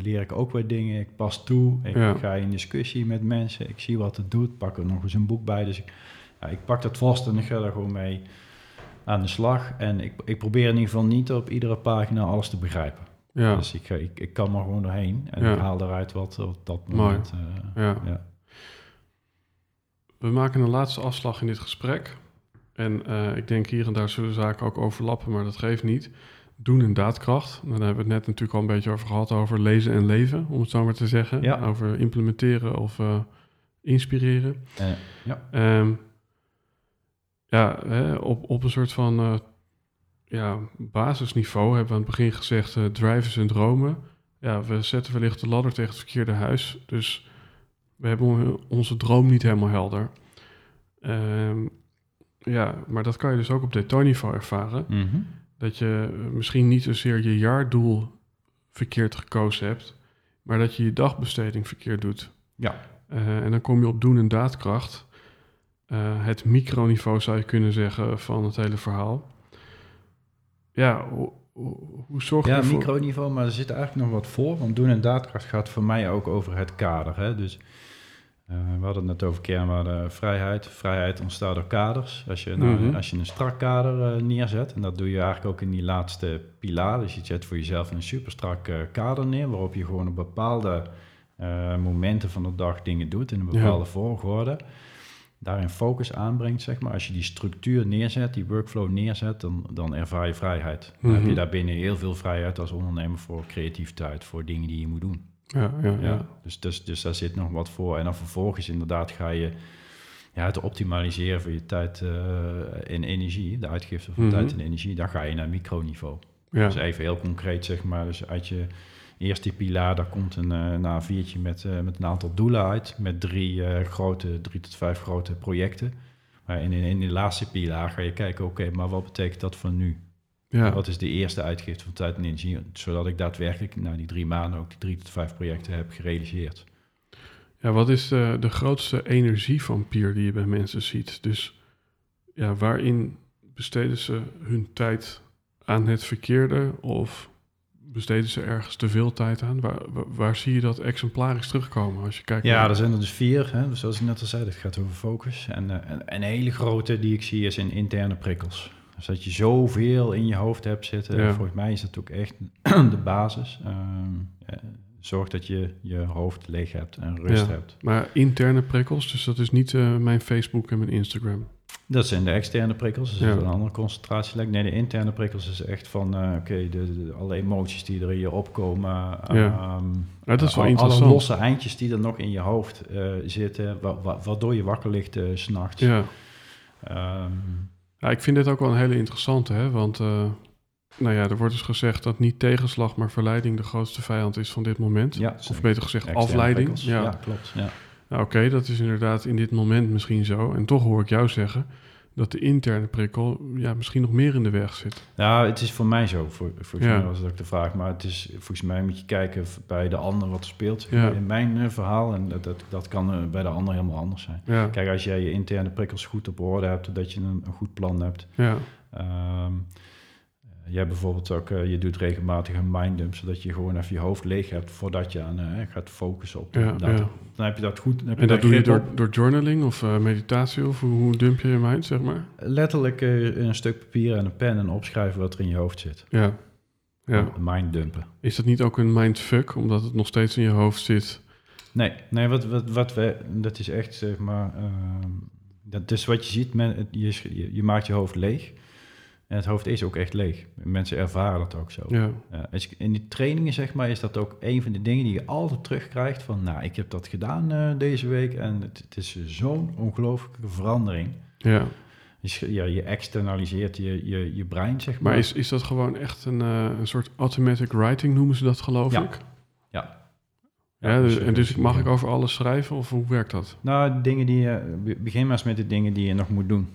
leer ik ook weer dingen. Ik pas toe. Ik ga in discussie met mensen. Ik zie wat het doet. Pak er nog eens een boek bij. Dus ik, ja, ik pak dat vast en ik ga daar gewoon mee aan de slag. En ik, ik probeer in ieder geval niet op iedere pagina alles te begrijpen. Ja. Dus ik, ik, ik kan er gewoon doorheen en ik haal eruit wat op dat moment. Uh, ja. We maken een laatste afslag in dit gesprek. En uh, ik denk hier en daar zullen zaken ook overlappen, maar dat geeft niet. Doen in daadkracht. Dan hebben we het net natuurlijk al een beetje over gehad, over lezen en leven, om het zo maar te zeggen. Ja. Over implementeren of uh, inspireren. Uh, ja. Um, ja, hè, op, op een soort van ja, basisniveau hebben we aan het begin gezegd, drivers en dromen. Ja, we zetten wellicht de ladder tegen het verkeerde huis. Dus we hebben onze droom niet helemaal helder. Um, ja, maar dat kan je dus ook op detailniveau ervaren. Mhm. Dat je misschien niet zozeer je jaardoel verkeerd gekozen hebt, maar dat je je dagbesteding verkeerd doet. Ja. Uh, en dan kom je op doen en daadkracht. Uh, het microniveau zou je kunnen zeggen van het hele verhaal. Ja, hoe, hoe zorg je ja, Ja, microniveau, maar er zit eigenlijk nog wat voor. Want doen en daadkracht gaat voor mij ook over het kader. Hè? Dus uh, we hadden het net over kernwaarde vrijheid. Vrijheid ontstaat door kaders. Als je, nou, mhm. als je een strak kader uh, neerzet, en dat doe je eigenlijk ook in die laatste pilaar. Dus je zet voor jezelf een super strak uh, kader neer, waarop je gewoon op bepaalde momenten van de dag dingen doet in een bepaalde volgorde. Daarin focus aanbrengt, zeg maar. Als je die structuur neerzet, die workflow neerzet, dan, dan ervaar je vrijheid. Dan heb je mhm. daarbinnen heel veel vrijheid als ondernemer voor creativiteit, voor dingen die je moet doen. Ja, ja, ja. Dus, dus, dus daar zit nog wat voor. En dan vervolgens inderdaad ga je ja, het optimaliseren van je tijd uh, en energie, de uitgifte van tijd mhm. en energie, dan ga je naar microniveau. Ja. Dus even heel concreet zeg maar, dus uit je eerste pilaar, daar komt een uh, na viertje met, uh, met een aantal doelen uit, met drie grote, drie tot vijf grote projecten. Maar in, in, in de laatste pilaar ga je kijken, oké, maar wat betekent dat voor nu? Ja. Wat is de eerste uitgifte van tijd en energie? Zodat ik daadwerkelijk na die drie maanden ook die drie tot vijf projecten heb gerealiseerd. Ja, wat is de, de grootste energievampier die je bij mensen ziet? Dus ja, waarin besteden ze hun tijd aan het verkeerde of besteden ze ergens te veel tijd aan? Waar, waar, zie je dat exemplarisch terugkomen als je kijkt? Ja, er zijn er dus vier. Hè? Dus zoals ik net al zei, het gaat over focus. En, uh, en een hele grote die ik zie is in interne prikkels. Dus dat je zoveel in je hoofd hebt zitten. Volgens mij is dat ook echt [clears throat] de basis. Uh, zorg dat je je hoofd leeg hebt en rust hebt. Maar interne prikkels, dus dat is niet uh, mijn Facebook en mijn Instagram. Dat zijn de externe prikkels, dat is een andere concentratielek. Nee, de interne prikkels is echt van, uh, oké, de, alle emoties die er in je opkomen. Ja. Um, ja, dat is wel interessant. Alle losse eindjes die er nog in je hoofd zitten, wa wa waardoor je wakker ligt uh, s'nachts. Ja. Um, ja, ik vind dit ook wel een hele interessante, hè? want uh, nou ja, er wordt dus gezegd dat niet tegenslag, maar verleiding de grootste vijand is van dit moment. Ja, of beter gezegd afleiding. Ja. ja. klopt. Ja. Nou, Oké, dat is inderdaad in dit moment misschien zo. En toch hoor ik jou zeggen dat de interne prikkel ja, misschien nog meer in de weg zit. Ja, het is voor mij zo. Voor, volgens mij was dat ook de vraag. Maar het is, volgens mij moet je kijken bij de ander wat er speelt. In mijn uh, verhaal. En dat, dat, dat kan uh, bij de ander helemaal anders zijn. Kijk, als jij je interne prikkels goed op orde hebt, dat je een, een goed plan hebt. Ja. Um, Jij bijvoorbeeld ook, uh, je doet regelmatig een minddump, zodat je gewoon even je hoofd leeg hebt voordat je aan uh, gaat focussen op. Ja, dat, ja. Dan heb je dat goed. en dat doe je door, door journaling of uh, meditatie of hoe, dump je je mind, zeg maar? Letterlijk een stuk papier en een pen en opschrijven wat er in je hoofd zit. Ja. ja. Minddumpen. Is dat niet ook een mindfuck, omdat het nog steeds in je hoofd zit? Nee, nee wat, wat, wat we, dat is echt zeg maar, ehm, dat is wat je ziet, men, je, je maakt je hoofd leeg. En het hoofd is ook echt leeg. Mensen ervaren dat ook zo. Ja. in die trainingen, zeg maar, is dat ook een van de dingen die je altijd terugkrijgt. Van, nou, ik heb dat gedaan uh, deze week en het, het is zo'n ongelooflijke verandering. Ja. Dus, ja, je externaliseert je, je, je brein, zeg maar. Maar is, is dat gewoon echt een, uh, een soort automatic writing, noemen ze dat, geloof ja. ik? Ja. Ja, dus, en dus mag ik over alles schrijven of hoe werkt dat? Nou, dingen die je, begin maar eens met de dingen die je nog moet doen.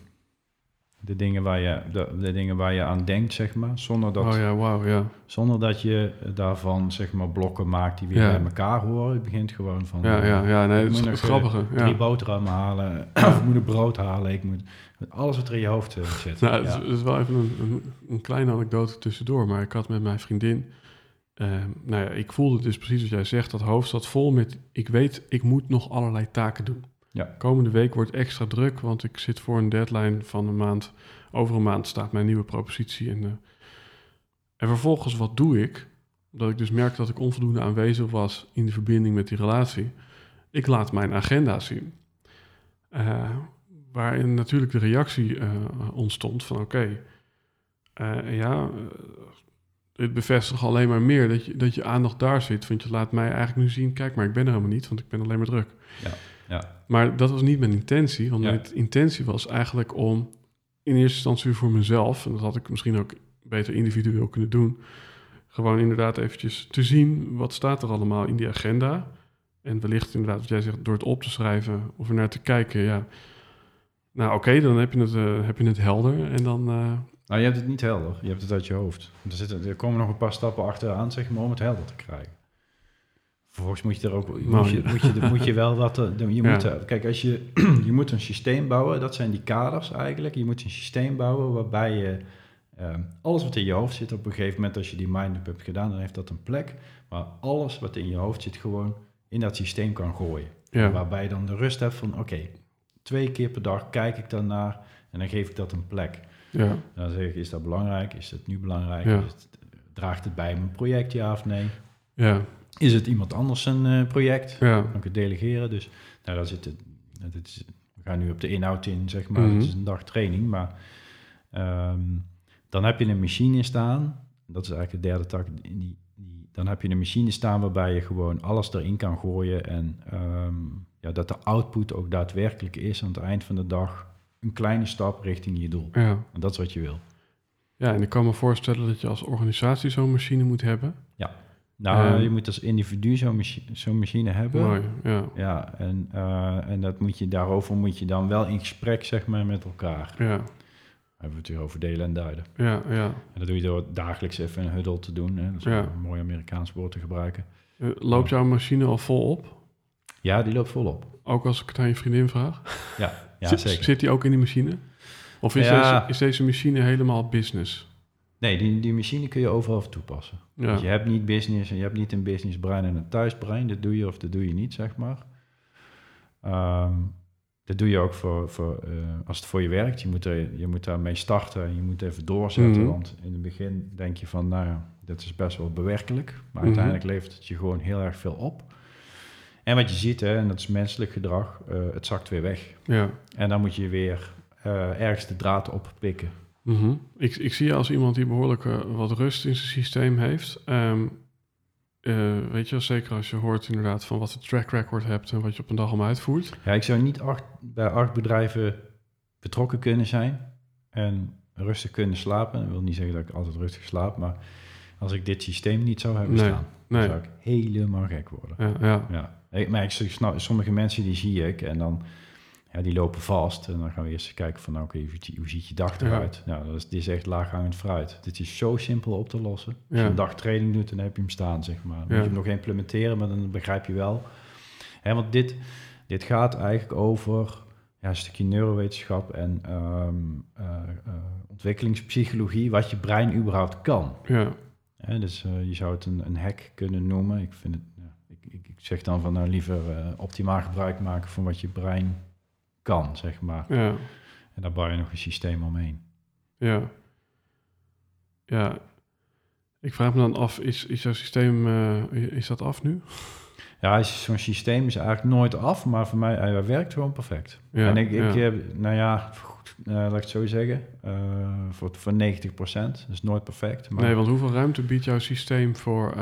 De dingen waar je, de, de dingen waar je aan denkt, zeg maar. Zonder dat, Oh ja, wauw, ja. zonder dat je daarvan, zeg maar, blokken maakt die weer Ja. bij elkaar horen. Je begint gewoon van... Ja, ja, ja, nee, dat is het nog, grappige. drie Ja. boterhammen halen. [clears throat] of ik moet een brood halen. Ik moet alles wat er in je hoofd eh, zit. Nou, het, ja. is, het is wel even een, een, een kleine anekdote tussendoor. Maar ik had met mijn vriendin... eh, nou ja, ik voelde dus precies wat jij zegt. Dat hoofd zat vol met... Ik weet, ik moet nog allerlei taken doen. Ja. Komende week wordt extra druk, want ik zit voor een deadline van een maand. Over een maand staat mijn nieuwe propositie. En, en vervolgens, wat doe ik? Omdat ik dus merk dat ik onvoldoende aanwezig was in de verbinding met die relatie. Ik laat mijn agenda zien. Eh, waarin natuurlijk de reactie eh, ontstond van oké, eh, ja, het bevestigt alleen maar meer dat je, dat je aandacht daar zit. Want je laat mij eigenlijk nu zien, kijk maar, ik ben er helemaal niet, want ik ben alleen maar druk. Ja, ja. Maar dat was niet mijn intentie, want Ja. mijn intentie was eigenlijk om in eerste instantie voor mezelf, en dat had ik misschien ook beter individueel kunnen doen, gewoon inderdaad eventjes te zien wat staat er allemaal in die agenda. En wellicht inderdaad, wat jij zegt, door het op te schrijven of er naar te kijken, ja. Nou oké, dan heb je, het, eh, heb je het helder en dan... eh, Nou, je hebt het niet helder. Je hebt het uit je hoofd. Er, zitten, er komen nog een paar stappen achteraan, zeg maar, om het helder te krijgen. Vervolgens moet je er ook moet je, moet je, moet je wel wat eh, doen. Je Ja. moet, eh, kijk, als je, [clears throat] je moet een systeem bouwen, dat zijn die kaders eigenlijk. Je moet een systeem bouwen waarbij je eh, alles wat in je hoofd zit op een gegeven moment, als je die mind-up hebt gedaan, dan heeft dat een plek. Maar alles wat in je hoofd zit, gewoon in dat systeem kan gooien. ja, Waarbij je dan de rust hebt van, oké, twee keer per dag kijk ik daarnaar en dan geef ik dat een plek. ja, Dan zeg ik, is dat belangrijk? Is het nu belangrijk? Ja. Is het- draagt het bij mijn project, ja of nee? ja, Is het iemand anders een eh, project? ja, Kan ik het delegeren? Dus nou, daar zit het, is, we gaan nu op de inhoud in, zeg maar. Mhm. Het is een dag training, maar ehm, dan heb je een machine staan. Dat is eigenlijk de derde tak. Die, die, dan heb je een machine staan waarbij je gewoon alles erin kan gooien. En ehm, ja, dat de output ook daadwerkelijk is aan het eind van de dag een kleine stap richting je doel. ja. En dat is wat je wil. Ja, en ik kan me voorstellen dat je als organisatie zo'n machine moet hebben. Nou, Ehm, je moet als individu zo'n machi zo'n machine hebben. Mooi, ja, Ja, en, eh, en dat moet je, daarover moet je dan wel in gesprek zeg maar, met elkaar. ja, Dan hebben we het weer over delen en duiden. ja, ja. En dat doe je door dagelijks even een huddle te doen. Hè. Dat is Ja. een mooi Amerikaans woord te gebruiken. Eh, Loopt jouw machine al vol op? Ja, die loopt volop. Ook als ik het aan je vriendin vraag? Ja, zit, zeker. Zit die ook in die machine? Of is, Ja. deze, is deze machine helemaal business? Nee, die, die machine kun je overal toepassen. Ja, Dus je hebt niet business en je hebt niet een business brein en een thuisbrein. Dat doe je of dat doe je niet, zeg maar. Ehm, dat doe je ook voor, voor, eh, als het voor je werkt. Je moet, er, je moet daarmee starten en je moet even doorzetten. Mhm. Want in het begin denk je van, nou ja, dat is best wel bewerkelijk. Maar Mhm. uiteindelijk levert het je gewoon heel erg veel op. En wat je ziet, hè, en dat is menselijk gedrag, eh, het zakt weer weg. ja. En dan moet je weer eh, ergens de draad oppikken. Mhm. ik, ik zie je als iemand die behoorlijk eh, wat rust in zijn systeem heeft. Ehm, eh, weet je, zeker als je hoort inderdaad van wat de track record hebt en wat je op een dag allemaal uitvoert. Ja, ik zou niet acht, bij acht bedrijven betrokken kunnen zijn en rustig kunnen slapen. Dat wil niet zeggen dat ik altijd rustig slaap, maar als ik dit systeem niet zou hebben Nee, staan, dan Nee, zou ik helemaal gek worden. ja, ja, Ja. Ik, maar ik snap, sommige mensen die zie ik en dan ja, die lopen vast. En dan gaan we eerst kijken van, nou, oké, hoe, ziet- hoe ziet je dag Ja. eruit? Nou, dat is, dit is echt laaghangend fruit. Dit is zo simpel op te lossen. Als Ja. je een dag training doet, dan heb je hem staan, zeg maar. Dan moet Ja. je hem nog implementeren, maar dan begrijp je wel. Hè, want dit, dit gaat eigenlijk over ja, een stukje neurowetenschap en ehm, eh, eh, ontwikkelingspsychologie, wat je brein überhaupt kan. ja, Hè, dus eh, je zou het een, een hack kunnen noemen. Ik, vind het, ja, ik, ik, ik zeg dan van nou liever optimaal gebruik maken van wat je brein kan, zeg maar. ja, En daar bouw je nog een systeem omheen. ja. Ja, ik vraag me dan af, is, is jouw systeem, eh, is dat af nu? Ja, is- zo'n systeem is eigenlijk nooit af, maar voor mij hij werkt gewoon perfect. Ja, en ik, ik ja. heb, nou ja, goed, eh, laat ik het zo zeggen, eh, voor, voor 90 procent. Dat is nooit perfect. Maar Nee, want hoeveel ruimte biedt jouw systeem voor...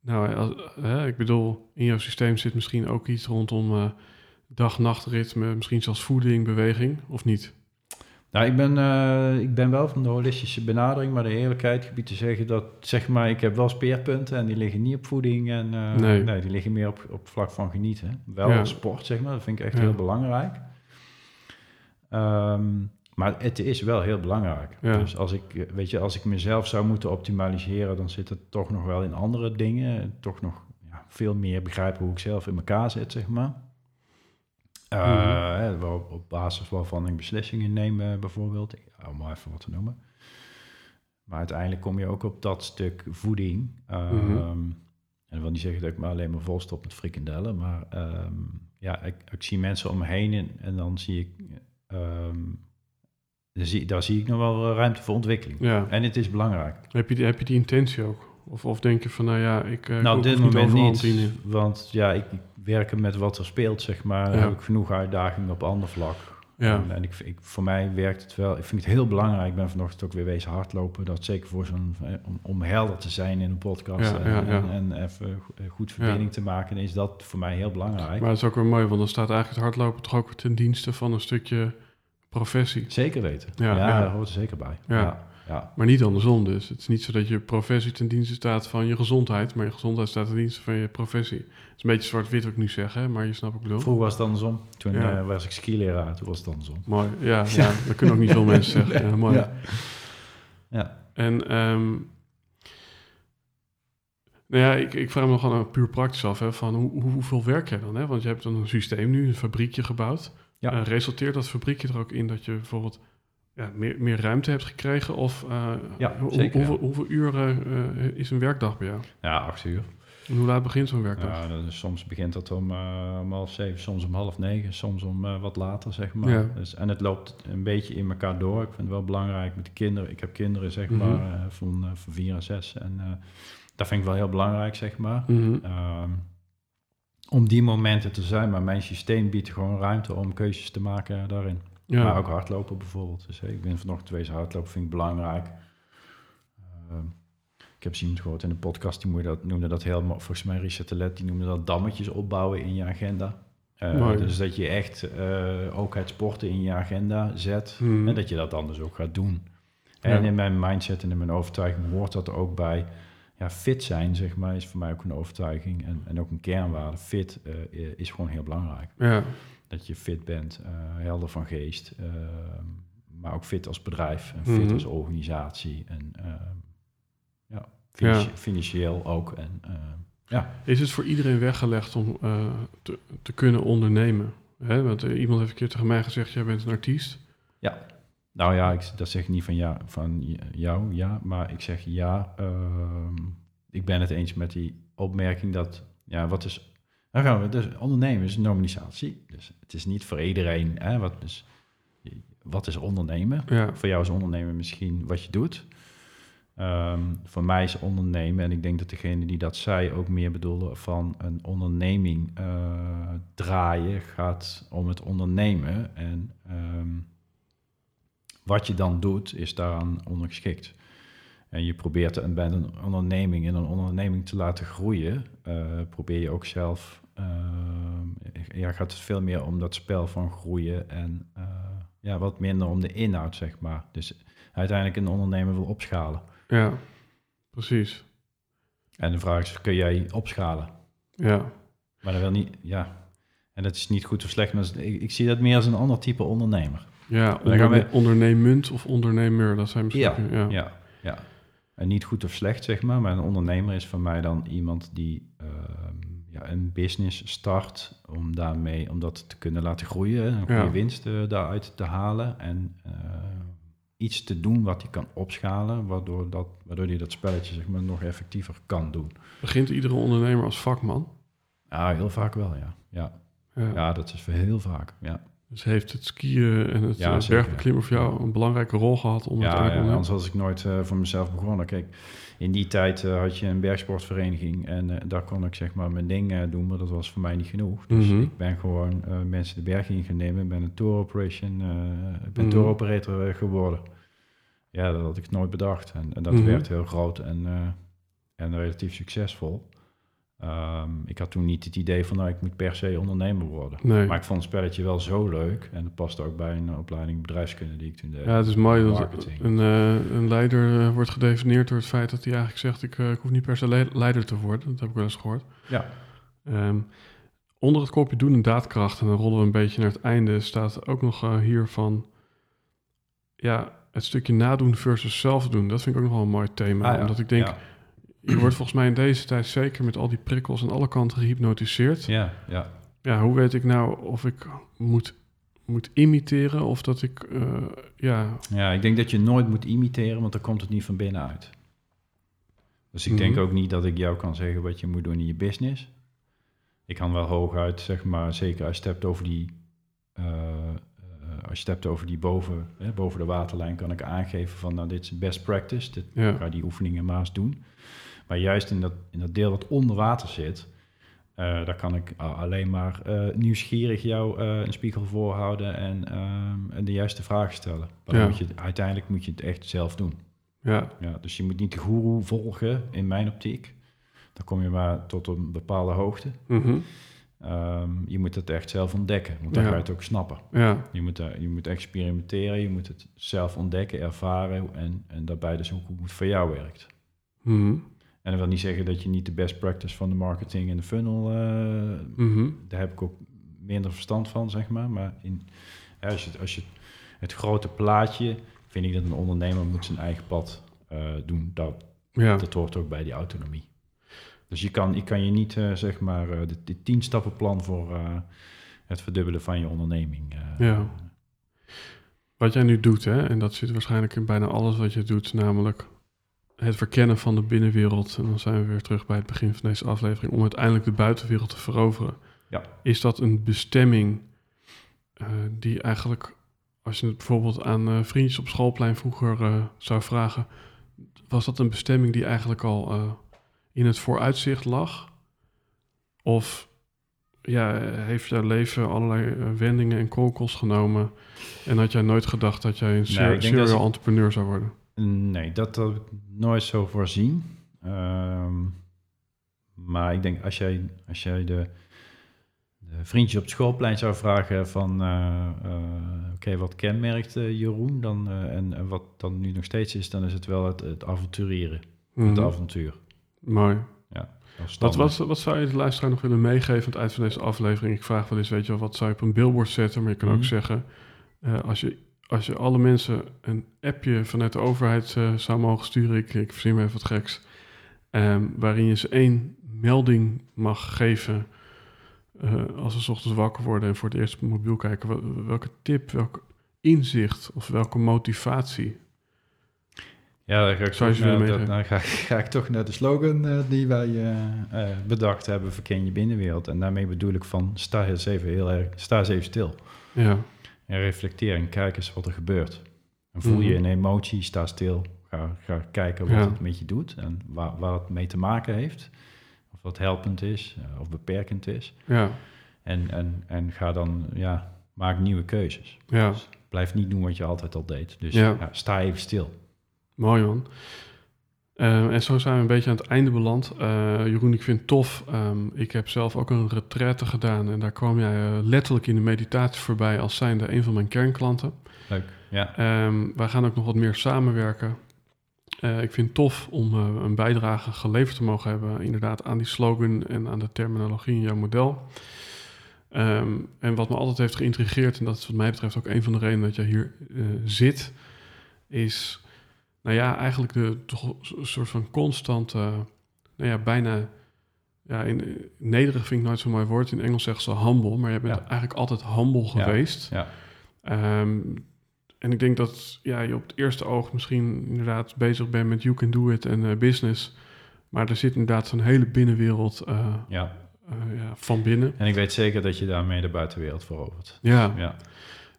nou, als- ik bedoel, in jouw systeem zit misschien ook iets rondom dag-nachtritme, misschien zelfs voeding, beweging, of niet? Nou, ik ben, eh, ik ben wel van de holistische benadering, maar de eerlijkheid gebied te zeggen dat, zeg maar, ik heb wel speerpunten en die liggen niet op voeding en eh, Nee. die liggen meer op, op vlak van genieten. Wel Ja. sport, zeg maar, dat vind ik echt Ja. heel belangrijk. Ehm, maar het is wel heel belangrijk. Ja. Dus als ik, weet je, als ik mezelf zou moeten optimaliseren, dan zit het toch nog wel in andere dingen. Toch nog ja, veel meer begrijpen hoe ik zelf in elkaar zit, zeg maar. Uh, op basis waarvan ik beslissingen neem, eh, bijvoorbeeld. Om maar even wat te noemen. Maar uiteindelijk kom je ook op dat stuk voeding. Ehm, Mhm. En dat wil niet zeggen dat ik me alleen maar volstop met frikandellen. Maar ehm, ja, ik, ik zie mensen om me heen en, en dan zie ik... ehm, daar, zie, daar zie ik nog wel eh, ruimte voor ontwikkeling. Ja. En het is belangrijk. Heb je, die, heb je die intentie ook? Of, of denk je van, nou ja, ik uh, nou, op dit moment niet. Want ja, ik, werken met wat er speelt, zeg maar. Ja. Heb ik genoeg uitdagingen op ander vlak. Ja. En, en ik, ik, voor mij werkt het wel. Ik vind het heel belangrijk. Ik ben vanochtend ook weer wezen hardlopen. Dat zeker voor zo'n eh, om, om helder te zijn in een podcast Ja, en, ja. En, en even eh, goed verbinding te maken, is dat voor mij heel belangrijk. Maar het is ook weer mooi, want dan staat eigenlijk het hardlopen toch ook ten dienste van een stukje professie. Zeker weten. Ja. daar hoort er zeker bij. Ja. Ja. Maar niet andersom dus. Het is niet zo dat je professie ten dienste staat van je gezondheid, maar je gezondheid staat ten dienste van je professie. Het is een beetje zwart-wit wat ik nu zeg, hè? maar je snapt ik bedoel. Vroeger was het andersom. Toen Ja. eh, was ik skileraar, toen was het andersom. Mooi, ja, ja. dat kunnen ook niet veel mensen zeggen. [laughs] Ja, mooi. Ja. En ehm, nou ja, ik, ik vraag me gewoon nou puur praktisch af, hè, van hoe, hoe- hoeveel werk jij dan? Hè? Want je hebt dan een systeem nu, een fabriekje gebouwd. Ja. Eh, resulteert dat fabriekje er ook in dat je bijvoorbeeld ja, meer, meer ruimte hebt gekregen? Of eh, Ja, hoe- zeker, ja. hoeveel, uren eh, is een werkdag bij jou? ja, acht uur. En hoe laat begint zo'n werkdag? Ja, is- soms begint dat om, eh, om half zeven, soms om half negen, soms om wat later, zeg maar. Ja. Dus, en het loopt een beetje in elkaar door. Ik vind het wel belangrijk met de kinderen. Ik heb kinderen, zeg Mhm. maar, van, van vier en zes. En dat vind ik wel heel belangrijk, zeg maar. Mhm. Ehm, om die momenten te zijn. Maar mijn systeem biedt gewoon ruimte om keuzes te maken daarin. Ja. Maar ook hardlopen bijvoorbeeld. Dus, hey, ik ben vanochtend geweest hardlopen, vind ik belangrijk. Ehm, ik heb iemand gehoord in de podcast, die noemde dat, noemde dat heel mo- Volgens mij Richard Telet, die noemde dat dammetjes opbouwen in je agenda. Eh, dus dat je echt eh, ook het sporten in je agenda zet. Mhm. En dat je dat dan dus ook gaat doen. Ja. En in mijn mindset en in mijn overtuiging hoort dat er ook bij. Ja, fit zijn, zeg maar, is voor mij ook een overtuiging en, en ook een kernwaarde. Fit eh, is gewoon heel belangrijk ja. Dat je fit bent, eh, helder van geest, eh, maar ook fit als bedrijf en fit Mhm. als organisatie en eh, ja, financi- Ja. financieel ook. En, ja. Is het voor iedereen weggelegd om te, te kunnen ondernemen? Hè? Want iemand heeft een keer tegen mij gezegd, jij bent een artiest. Nou ja, ik, dat zeg ik niet van, ja, van jou, ja, maar ik zeg ja, ehm, ik ben het eens met die opmerking dat, ja, wat is, dan gaan we, dus ondernemen is een nominatie, dus het is niet voor iedereen, hè, wat, dus, wat is ondernemen? Ja, Voor jou is ondernemen misschien wat je doet. Ehm, voor mij is ondernemen, en ik denk dat degene die dat zei ook meer bedoelde van een onderneming eh, draaien gaat om het ondernemen. En ehm, wat je dan doet, is daaraan ondergeschikt. En je probeert en bij een onderneming in een onderneming te laten groeien, eh, probeer je ook zelf, ja, gaat het veel meer om dat spel van groeien en eh, ja, wat minder om de inhoud, zeg maar. Dus uiteindelijk een ondernemer wil opschalen. ja, precies. En de vraag is, kun jij opschalen? Ja, Maar dat wil niet, ja. En dat is niet goed of slecht, maar is- ik, ik zie dat meer als een ander type ondernemer. ja onderne we- ondernemend of ondernemer, dat zijn misschien... Ja, ja. Ja, ja. En niet goed of slecht, zeg maar. Maar een ondernemer is voor mij dan iemand die ehm, ja, een business start om daarmee, om dat te kunnen laten groeien. Een goede Ja. winst eh, daaruit te halen. En eh, iets te doen wat hij kan opschalen, waardoor, dat, waardoor hij dat spelletje zeg maar, nog effectiever kan doen. Begint iedere ondernemer als vakman? Ja, heel vaak wel, ja. Ja, Ja. ja dat is heel vaak, ja. Dus heeft het skiën en het Ja, eh, bergbeklimmen voor jou een belangrijke rol gehad om Ja, uiteindelijk ja, anders was ik nooit voor mezelf begonnen. Kijk, in die tijd eh, had je een bergsportvereniging en eh, daar kon ik zeg maar mijn ding eh, doen, maar dat was voor mij niet genoeg. Dus Mhm. ik ben gewoon mensen de berg in gaan nemen, ben een tour operation, ben Mhm. tour operator geworden. Ja, dat had ik nooit bedacht en, en dat Mhm. werd heel groot en, en relatief succesvol. Ehm, ik had toen niet het idee van, nou, ik moet per se ondernemer worden. Nee. Maar ik vond het spelletje wel zo leuk en het paste ook bij een opleiding bedrijfskunde die ik toen deed. Ja, het is mooi dat een, eh, een leider eh, wordt gedefinieerd door het feit dat hij eigenlijk zegt: ik, eh, ik hoef niet per se le- leider te worden. Dat heb ik wel eens gehoord. Ja. Ehm, onder het kopje doen en daadkracht, en dan rollen we een beetje naar het einde, staat ook nog hier van: ja, het stukje nadoen versus zelf doen, dat vind ik ook nog wel een mooi thema. Ah, ja. Omdat ik denk, Ja. Je wordt volgens mij in deze tijd zeker met al die prikkels aan alle kanten gehypnotiseerd. Ja, ja. Ja, hoe weet ik nou of ik moet, moet imiteren of dat ik, eh, ja, ja, ik denk dat je nooit moet imiteren, want dan komt het niet van binnenuit. Dus ik Mhm. denk ook niet dat ik jou kan zeggen wat je moet doen in je business. Ik kan wel hooguit, zeg maar, zeker als je hebt over die, eh, eh, als je het hebt over die boven, hè, boven de waterlijn, kan ik aangeven van, nou, dit is best practice. Dit, ja, ga die oefeningen maar eens doen. Maar juist in dat, in dat deel wat onder water zit, eh, daar kan ik a- alleen maar eh, nieuwsgierig jou eh, een spiegel voorhouden en, ehm, en de juiste vragen stellen. Ja. moet je, uiteindelijk moet je het echt zelf doen. ja, Ja, dus je moet niet de goeroe volgen, in mijn optiek. Dan kom je maar tot een bepaalde hoogte. mhm, Ehm, je moet het echt zelf ontdekken, want dan Ja. ga je het ook snappen. ja, Je moet, je moet experimenteren, je moet het zelf ontdekken, ervaren en, en daarbij dus ook hoe het voor jou werkt. mhm, En dat wil niet zeggen dat je niet de best practice van de marketing en de funnel, eh, mhm, daar heb ik ook minder verstand van, zeg maar. Maar in, als, je, als je het grote plaatje, vind ik dat een ondernemer moet zijn eigen pad eh, doen. Dat, ja, dat hoort ook bij die autonomie. Dus je kan, je, kan je niet, eh, zeg maar, eh, de, de tien stappenplan voor het verdubbelen van je onderneming. Ja. Wat jij nu doet, hè, en dat zit waarschijnlijk in bijna alles wat je doet, namelijk het verkennen van de binnenwereld. En dan zijn we weer terug bij het begin van deze aflevering, om uiteindelijk de buitenwereld te veroveren. Ja. Is dat een bestemming eh, die eigenlijk, als je het bijvoorbeeld aan eh, vriendjes op schoolplein vroeger eh, zou vragen, was dat een bestemming die eigenlijk al in het vooruitzicht lag? Of ja, heeft jouw leven allerlei wendingen en kronkels genomen en had jij nooit gedacht dat jij een ser- serial entrepreneur zou worden? Nee, dat heb ik nooit zo voorzien. Ehm, maar ik denk als jij, als jij de, de vriendjes op het schoolplein zou vragen van... eh, eh, oké, wat kenmerkt eh, Jeroen dan, en, en wat dan nu nog steeds is... dan is het wel het, het avonturieren, het Mhm. avontuur. Mooi. Is Wat, wat, wat zou je de luisteraar nog willen meegeven aan het eind van deze aflevering? Ik vraag wel eens, weet je wel, wat zou je op een billboard zetten? Maar je kan ook Mhm. zeggen, als, je, als je alle mensen een appje vanuit de overheid eh, zou mogen sturen, ik, ik verzin me even wat geks, ehm, waarin je ze één melding mag geven eh, als ze 's ochtends wakker worden en voor het eerst op een mobiel kijken. Wel- Welke tip, welk inzicht of welke motivatie? Ja, dan ga ik, Zou toch naar, dat, dan ga, ga ik toch naar de slogan eh, die wij bedacht hebben, verken je binnenwereld. En daarmee bedoel ik van, sta eens even heel erg, sta eens even stil. Ja, En reflecteer en kijk eens wat er gebeurt. En voel je Mhm. een emotie, sta stil. Ga, ga kijken wat Ja. het met je doet en waar, waar het mee te maken heeft. Of wat helpend is eh, of beperkend is. ja, En, en, en ga dan, ja, maak nieuwe keuzes. ja. Dus blijf niet doen wat je altijd al deed. Dus Ja. ja, sta even stil. Mooi man. Eh, en zo zijn we een beetje aan het einde beland. Eh, Jeroen, ik vind het tof. Ehm, ik heb zelf ook een retraite gedaan. En daar kwam jij eh, letterlijk in de meditatie voorbij als zijnde een van mijn kernklanten. Leuk. Ja, Ehm, wij gaan ook nog wat meer samenwerken. Eh, ik vind het tof om een bijdrage geleverd te mogen hebben, inderdaad, aan die slogan en aan de terminologie in jouw model. Ehm, en wat me altijd heeft geïntrigeerd, en dat is wat mij betreft ook een van de redenen dat jij hier zit, is, nou ja, eigenlijk de toch een soort van constante, nou ja, bijna, ja, in, nederig vind ik nooit zo'n mooi woord. In Engels zeggen ze humble, maar je bent Ja. eigenlijk altijd humble geweest. ja. Ehm, en ik denk dat ja, je op het eerste oog misschien inderdaad bezig bent met you can do it en eh, business. Maar er zit inderdaad zo'n hele binnenwereld eh, ja. eh, ja, van binnen. En ik weet zeker dat je daarmee de buitenwereld verovert. Ja, Ja,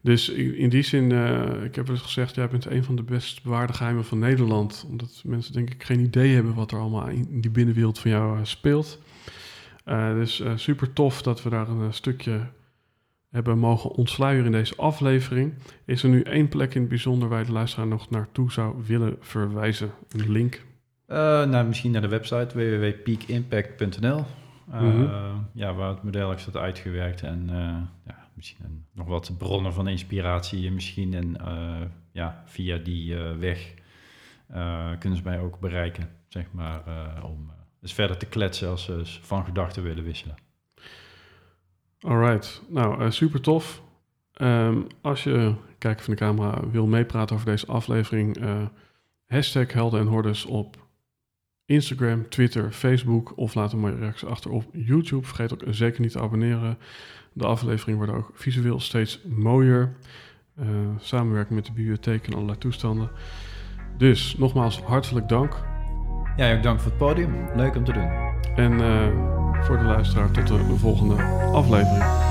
dus in, die zin, eh, ik heb wel eens gezegd, jij bent een van de best bewaarde geheimen van Nederland. Omdat mensen denk ik geen idee hebben wat er allemaal in die binnenwereld van jou eh, speelt. Eh, dus super tof dat we daar een stukje hebben mogen ontsluieren in deze aflevering. Is er nu één plek in het bijzonder waar je de luisteraar nog naartoe zou willen verwijzen? Een link? Nou, misschien naar de website www.peakimpact.nl. Mhm. Ja, waar het model heeft staat uitgewerkt en ja, misschien nog wat bronnen van inspiratie. En misschien en eh, ja, via die eh, weg eh, kunnen ze mij ook bereiken, zeg maar, om dus verder te kletsen als ze van gedachten willen wisselen. Alright, nou super tof. Ehm, als je, kijker van de camera, wil meepraten over deze aflevering, hashtag Helden en Hordes op Instagram, Twitter, Facebook of laat een mooie reactie achter op YouTube. Vergeet ook zeker niet te abonneren. De aflevering wordt ook visueel steeds mooier. Uh, samenwerking met de bibliotheek en allerlei toestanden. Dus nogmaals hartelijk dank. Ja, ook dank voor het podium. Leuk om te doen. En uh, voor de luisteraar tot de volgende aflevering.